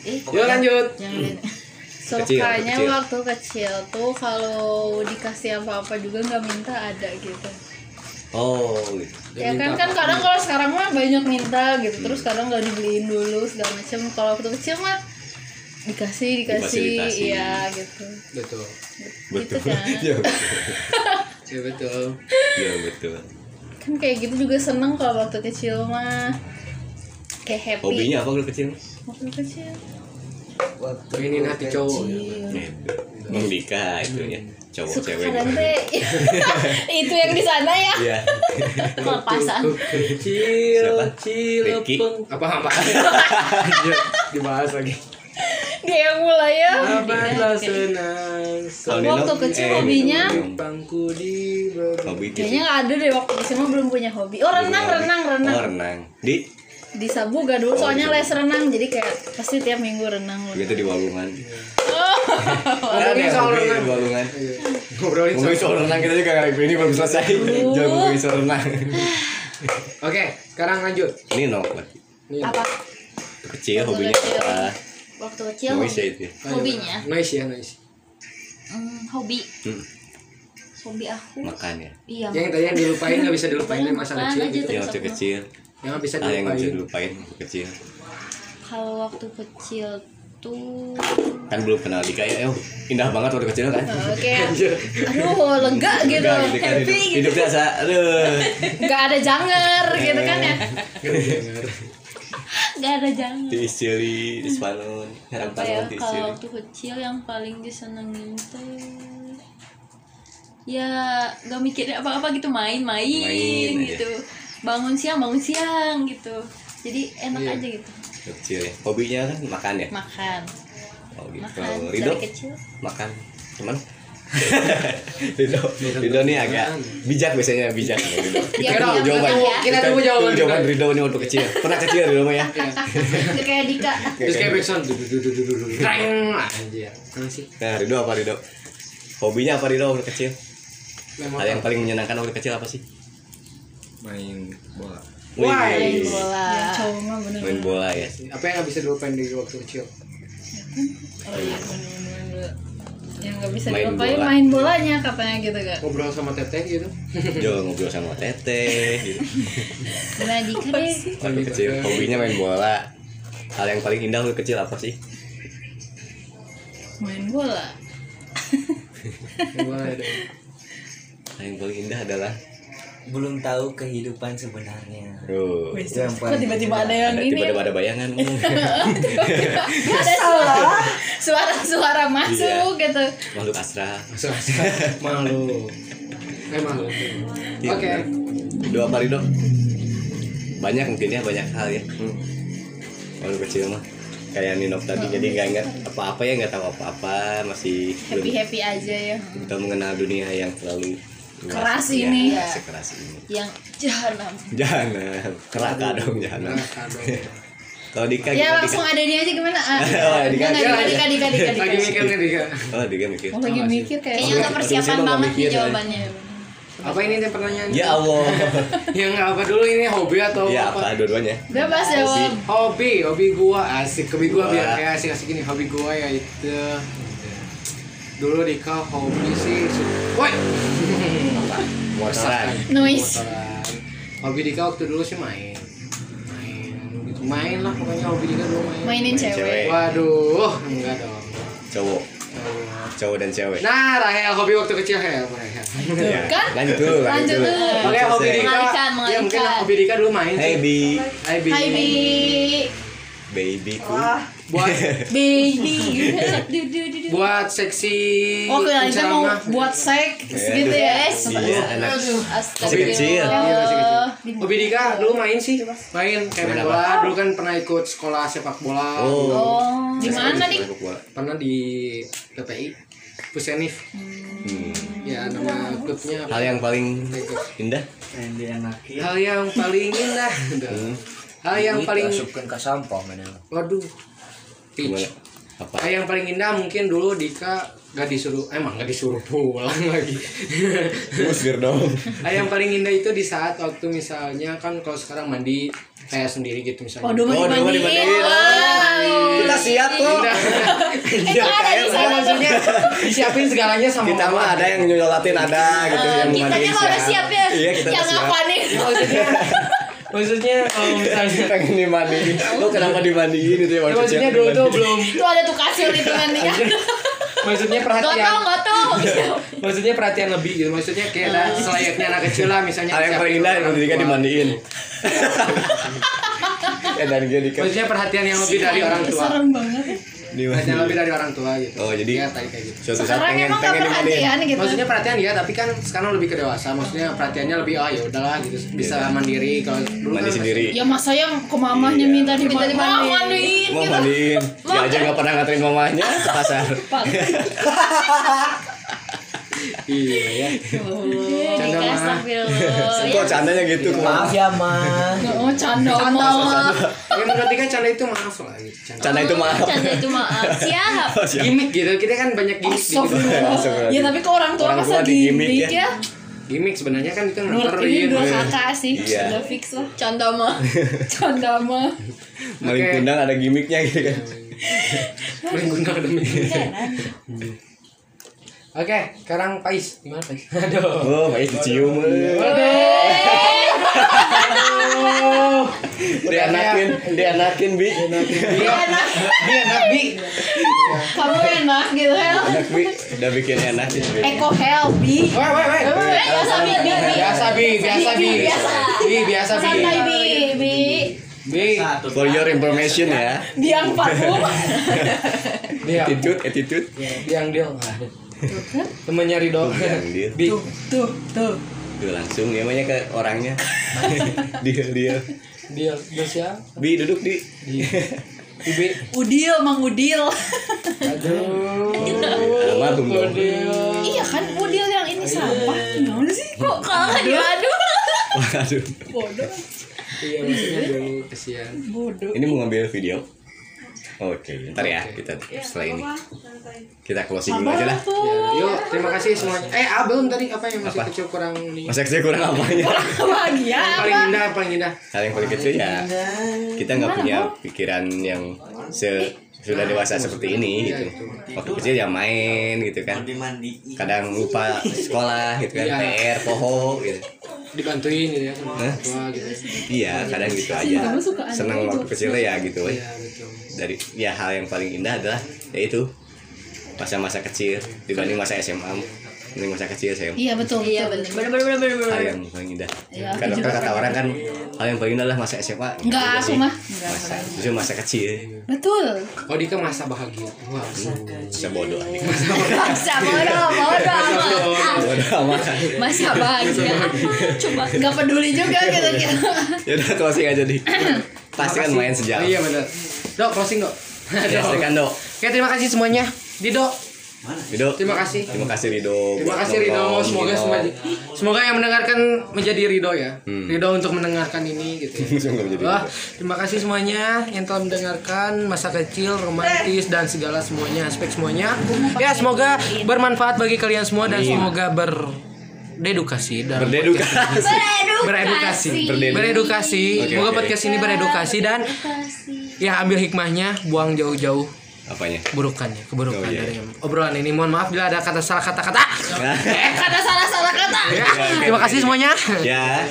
eh, Yuk lanjut. sukanya waktu kecil tuh kalau dikasih apa-apa juga nggak minta ada gitu oh gitu. ya kan kan kadang kalau sekarang mah banyak minta gitu terus kadang nggak dibeliin dulu segala macam kalau waktu kecil mah dikasih dikasih iya gitu. Betul. betul. Gitu kan. ya betul. Ya betul. ya betul. Kan kayak gitu juga seneng kalau waktu kecil mah. Kayak happy. Hobinya apa kalau kecil? Waktu kecil. Waktu Mainin hati cowok. Eh, Bang Dika itu ya cowok suka cewek itu yang di sana ya? Iya. kelepasan Kecil, kecil. Apa apa? Dibahas lagi. dia yang mulai ya? Abadlah senang. Waktu kecil eh, hobinya? di hobi kayaknya nggak ada deh waktu kecil mah belum punya hobi. Oh renang renang renang. Oh renang. Di? Di Sabuga dulu soalnya les renang jadi kayak pasti tiap minggu renang gitu di walungan Ngomongin Ada soal renang. di walungan Ngobrolin ngomongin soal renang kita juga kali ini belum selesai. Jangan ngomongin soal renang. Oke, sekarang lanjut. ini no lagi apa? Kecil Waktu hobinya kecil. apa? Waktu kecil Noise ya itu ya? Hobinya? Noise ya, noise. hmm, hobi. Hmm, hobi aku. Makan ya? Iya Yang tadi yang dilupain nggak bisa dilupain masa kecil gitu. yang waktu kecil. Yang nggak bisa ah yang bisa dilupain. dilupain waktu kecil. Kalau waktu kecil tuh kan belum kenal Dika ya oh, indah banget waktu kecil kan. Oke. Aduh lega gitu. Enggak, gitu kan happy hidup, gitu. hidup biasa aduh. Nggak ada janger gitu kan ya. Nggak ada jangan diistili dispanon harap apa ya kalau waktu kecil yang paling disenengin teh ya gak mikirin apa-apa gitu main-main Main aja. gitu. bangun siang bangun siang gitu jadi enak Iya. aja gitu. Kecil ya. Hobinya kan makan ya? Makan. Oh gitu. Makan. Rido kecil. Makan. Cuman Rido Rido nih agak bijak biasanya bijak. Rido Ya, kita tunggu jawaban. ya. Kita tunggu jawaban tunggu jawaban Rido. Nih waktu kecil. Pernah kecil Rido mah ya? Kayak Dika. Terus kayak du- Dreng. Anjir. Nah Rido apa Rido hobinya apa Rido waktu kecil? Hal yang paling menyenangkan waktu kecil apa sih? Main bola Wih, main bola. ya cowok mah bener. Main bola ya. Apa yang nggak bisa dilupain di waktu kecil? oh iya. yang nggak bisa Main dilupain bola. main bolanya katanya gitu kan Ngobrol sama teteh gitu. Jo ngobrol sama teteh gitu. nah Dika deh. Waktu kecil hobinya main bola. Hal yang paling indah waktu kecil apa sih? Main bola. Boleh deh. hal yang paling indah adalah Belum tahu kehidupan sebenarnya. oh, Itu yang paling tiba-tiba ada yang ada ini tiba-tiba ada bayangan ada suara suara-suara masuk gitu makhluk astral Malu. Eh malu. Iya, Oke. benar. Doa apa Rido? Banyak mungkin ya, banyak hal ya. Hmm. Waktu kecil mah kayak Ninok tadi jadi nggak ingat apa-apa ya nggak tahu apa-apa masih happy belum happy aja ya kita mengenal dunia yang terlalu keras ya, ini. ya, sekeras ini. Yang jahanam. Jahanam. Neraka dong jahanam. Kalau Dika ya langsung Dika. ada dia aja gimana? Ah oh, Dika Dika Dika Dika Dika. Lagi mikir nih Dika. Oh Dika mikir. Oh, lagi mikir kayaknya udah persiapan banget nih jawabannya. Apa ini yang pertanyaan? Ya Allah. Yang apa dulu ini hobi atau ya, apa? apa? Dua-duanya. Bebas ya hobi. hobi hobi gua. Asik hobi gua, gua. biar kayak asik asik ini hobi gua ya itu dulu Dika hobi sih. Woi. motoran noise. Hobi Dika waktu dulu sih main. Main gitu. Main lah pokoknya hobi Dika dulu main. mainin cewek. cewek Waduh, enggak dong. cowok cowok dan cewek Nah, Rahel hobi waktu kecil Rahel. Rahel. ya. kan? lanjut dulu Lanjut dulu. Oke, hobi. Dika. Mengalihkan, Ya mungkin mengalihkan. hobi Dika dulu main. Hey. Bi Hai Bi. Hai Bi babyku Buat baby. Buat seksi Oh kalian mau penceramah. buat seks gitu ya. Iya anak masih kecil. Iya. Di- Oh Bidika dulu main sih. Main kayak main bola. Dulu kan pernah ikut sekolah sepak bola. Oh. Oh, di mana nih? pernah di PPI Pusenif. Hmm. ya nama klubnya hal yang paling indah? Hal yang paling indah. Hal yang paling Masukkan ke sampah mana. waduh gimana? Apa? Hal yang paling indah mungkin dulu Dika gak disuruh emang gak disuruh pulang lagi. Musir dong. Hal yang paling indah itu di saat waktu misalnya kan kalau sekarang mandi kayak sendiri gitu misalnya. Oh, dulu dimandiin. dimandiin. Wow. kita siap kok. Iya kayak Saya maksudnya disiapin segalanya sama kita mah ada yang nyolatin ada gitu yang Kitanya memandiin kalau udah siap. ya. iya kita Yang siap. maksudnya maksudnya kalau misalnya pengen dimandiin. Lo kenapa dimandiin itu ya maksudnya? Dulu tuh belum Itu ada tuh kasur itu mandinya. maksudnya Gak perhatian tau, gak tau. maksudnya perhatian lebih gitu. Maksudnya kayak ada selayaknya anak kecil lah misalnya hal yang paling indah orang ketika dimandiin. Ya dan dia di maksudnya perhatian yang lebih dari orang tua. Serem banget. Perhatian lebih dari orang tua gitu. Oh, jadi- ya tadi kayak gitu. suatu saat Sekarang pengen emang pengen perhatian gitu. maksudnya perhatian ya tapi kan sekarang lebih ke dewasa. Maksudnya perhatiannya lebih oh ya udahlah gitu. Bisa mandiri. Kalau dulu mandi kan sendiri. Ya masa yang ke mamahnya Iya. minta Minta dimandiin. Mah, mandiin mau gitu. mandiin. Dia aja nggak pernah nganterin mamanya ke pasar iya ya Canda Nikah mah. kok candanya gitu Maaf ya, Ma. Oh, canda mah. ya berarti kan canda itu maaf lah gitu canda. canda itu maaf Canda itu maaf. Siap. Oh, siap. gimmick gitu kita kan banyak gimmick gitu Astagfirullah. Ya tapi ke orang tua masa gimmick ya. ya. gimmick sebenarnya kan itu nganterin dua kakak sih. Iya. Udah fix lah. Canda mah. Canda mah. maling Oke. kundang ada gimmicknya gitu kan Main gundang demi Oke, sekarang Pais. Gimana Pais? Aduh. oh baik dicium. Aduh. dianakin dianakin bi Dia enak. Dia enak, Bi. Kamu enak gitu ya. enak bi udah bikin enak gitu Eko healthy. Woi, woi, woi. Eh, biasa bi, bi, bi. Biasa, Bi. Biasa, Bi. Biasa. Bi, biasa, Bi. Santai bi, bi. Bi. for your information ya Biang parfum. Dia. attitude attitude Yang dia. Temennya Rido. yang dia Bi. Tuh, tuh. Tuh, langsung dia namanya ke orangnya dia dia Dia. Dia siapa? bi duduk di Di. Di, Bi. Udil, Mang Udil. Aduh. almarhum dong Udil. iya kan Udil yang ini sampah. Gimana sih? Kok Kalau diadu. waduh bodoh? Iya, maksudnya dulu kesian. Bodoh. ini mau ngambil video oke ntar ya kita setelah ini. kita closing dulu aja lah. Ya, yuk, terima kasih semuanya. Eh, ah, belum tadi apa yang masih Apa? kecil kurang nih? masa saya kurang apanya Bahagia Yang paling apa? indah, paling indah. hal yang paling kecil ya kita nggak punya pikiran yang se sudah dewasa seperti ini gitu. waktu kecil ya main gitu kan. Kadang lupa sekolah gitu kan. Iya. PR poho gitu Dibantuin gitu ya sama orang tua gitu. iya kadang gitu aja senang waktu kecilnya ya gitu. Iya, betul. dari ya hal yang paling indah adalah yaitu masa-masa kecil dibanding masa SMA mending masa kecil saya Iya betul. Iya betul, bener bener bener bener bener. hal yang paling indah Iya, karena aku juga kata orang kan hal yang paling indah adalah masa SMA Enggak, aku mah. masa justru masa kecil Betul. Oh, Dika masa bahagia. Wah, bisa bodoh. Masa bodoh, bodoh bodoh amat Masa bahagia. Coba. Gak peduli juga gitu gitu. ya udah closing aja di pasti kan main sejam Oh, iya benar. Dok, closing, Dok. ya silakan dok Oke, terima kasih semuanya. Dido, Rido terima kasih. terima kasih Rido Terima kasih Rido, semoga semuanya, semoga yang mendengarkan menjadi Rido ya. Hmm. Rido untuk mendengarkan ini gitu. Ya. Semoga menjadi Wah, terima kasih semuanya yang telah mendengarkan masa kecil, romantis dan segala semuanya, aspek semuanya. Ya, semoga bermanfaat bagi kalian semua dan semoga berdedukasi dan berdedukasi beredukasi. Berdedukasi. Beredukasi. Oke, Semoga oke. podcast ini beredukasi dan ya ambil hikmahnya, buang jauh-jauh apanya burukannya, keburukan Oh, iya. dari obrolan ini. Mohon maaf bila ada kata salah kata-kata. Kata salah salah kata. Ya, oke, terima oke. kasih semuanya. ya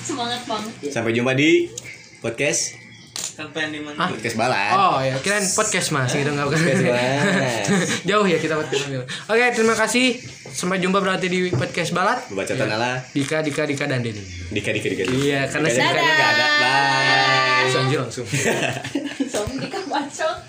Semangat banget. sampai jumpa di podcast Hah? podcast balat Oh ya, kirain podcast mas gitu nggak bukan. Podcast Mas. Jauh ya kita podcast. Oke, terima kasih. Sampai jumpa berarti di podcast balat. Bacaan ala Dika, Dika, Dika dan Denny. Dika Dika Dika Iya, karena Dika, saya Dika, Dika, ada bye langsung aja langsung. Soalnya dikasih bacot.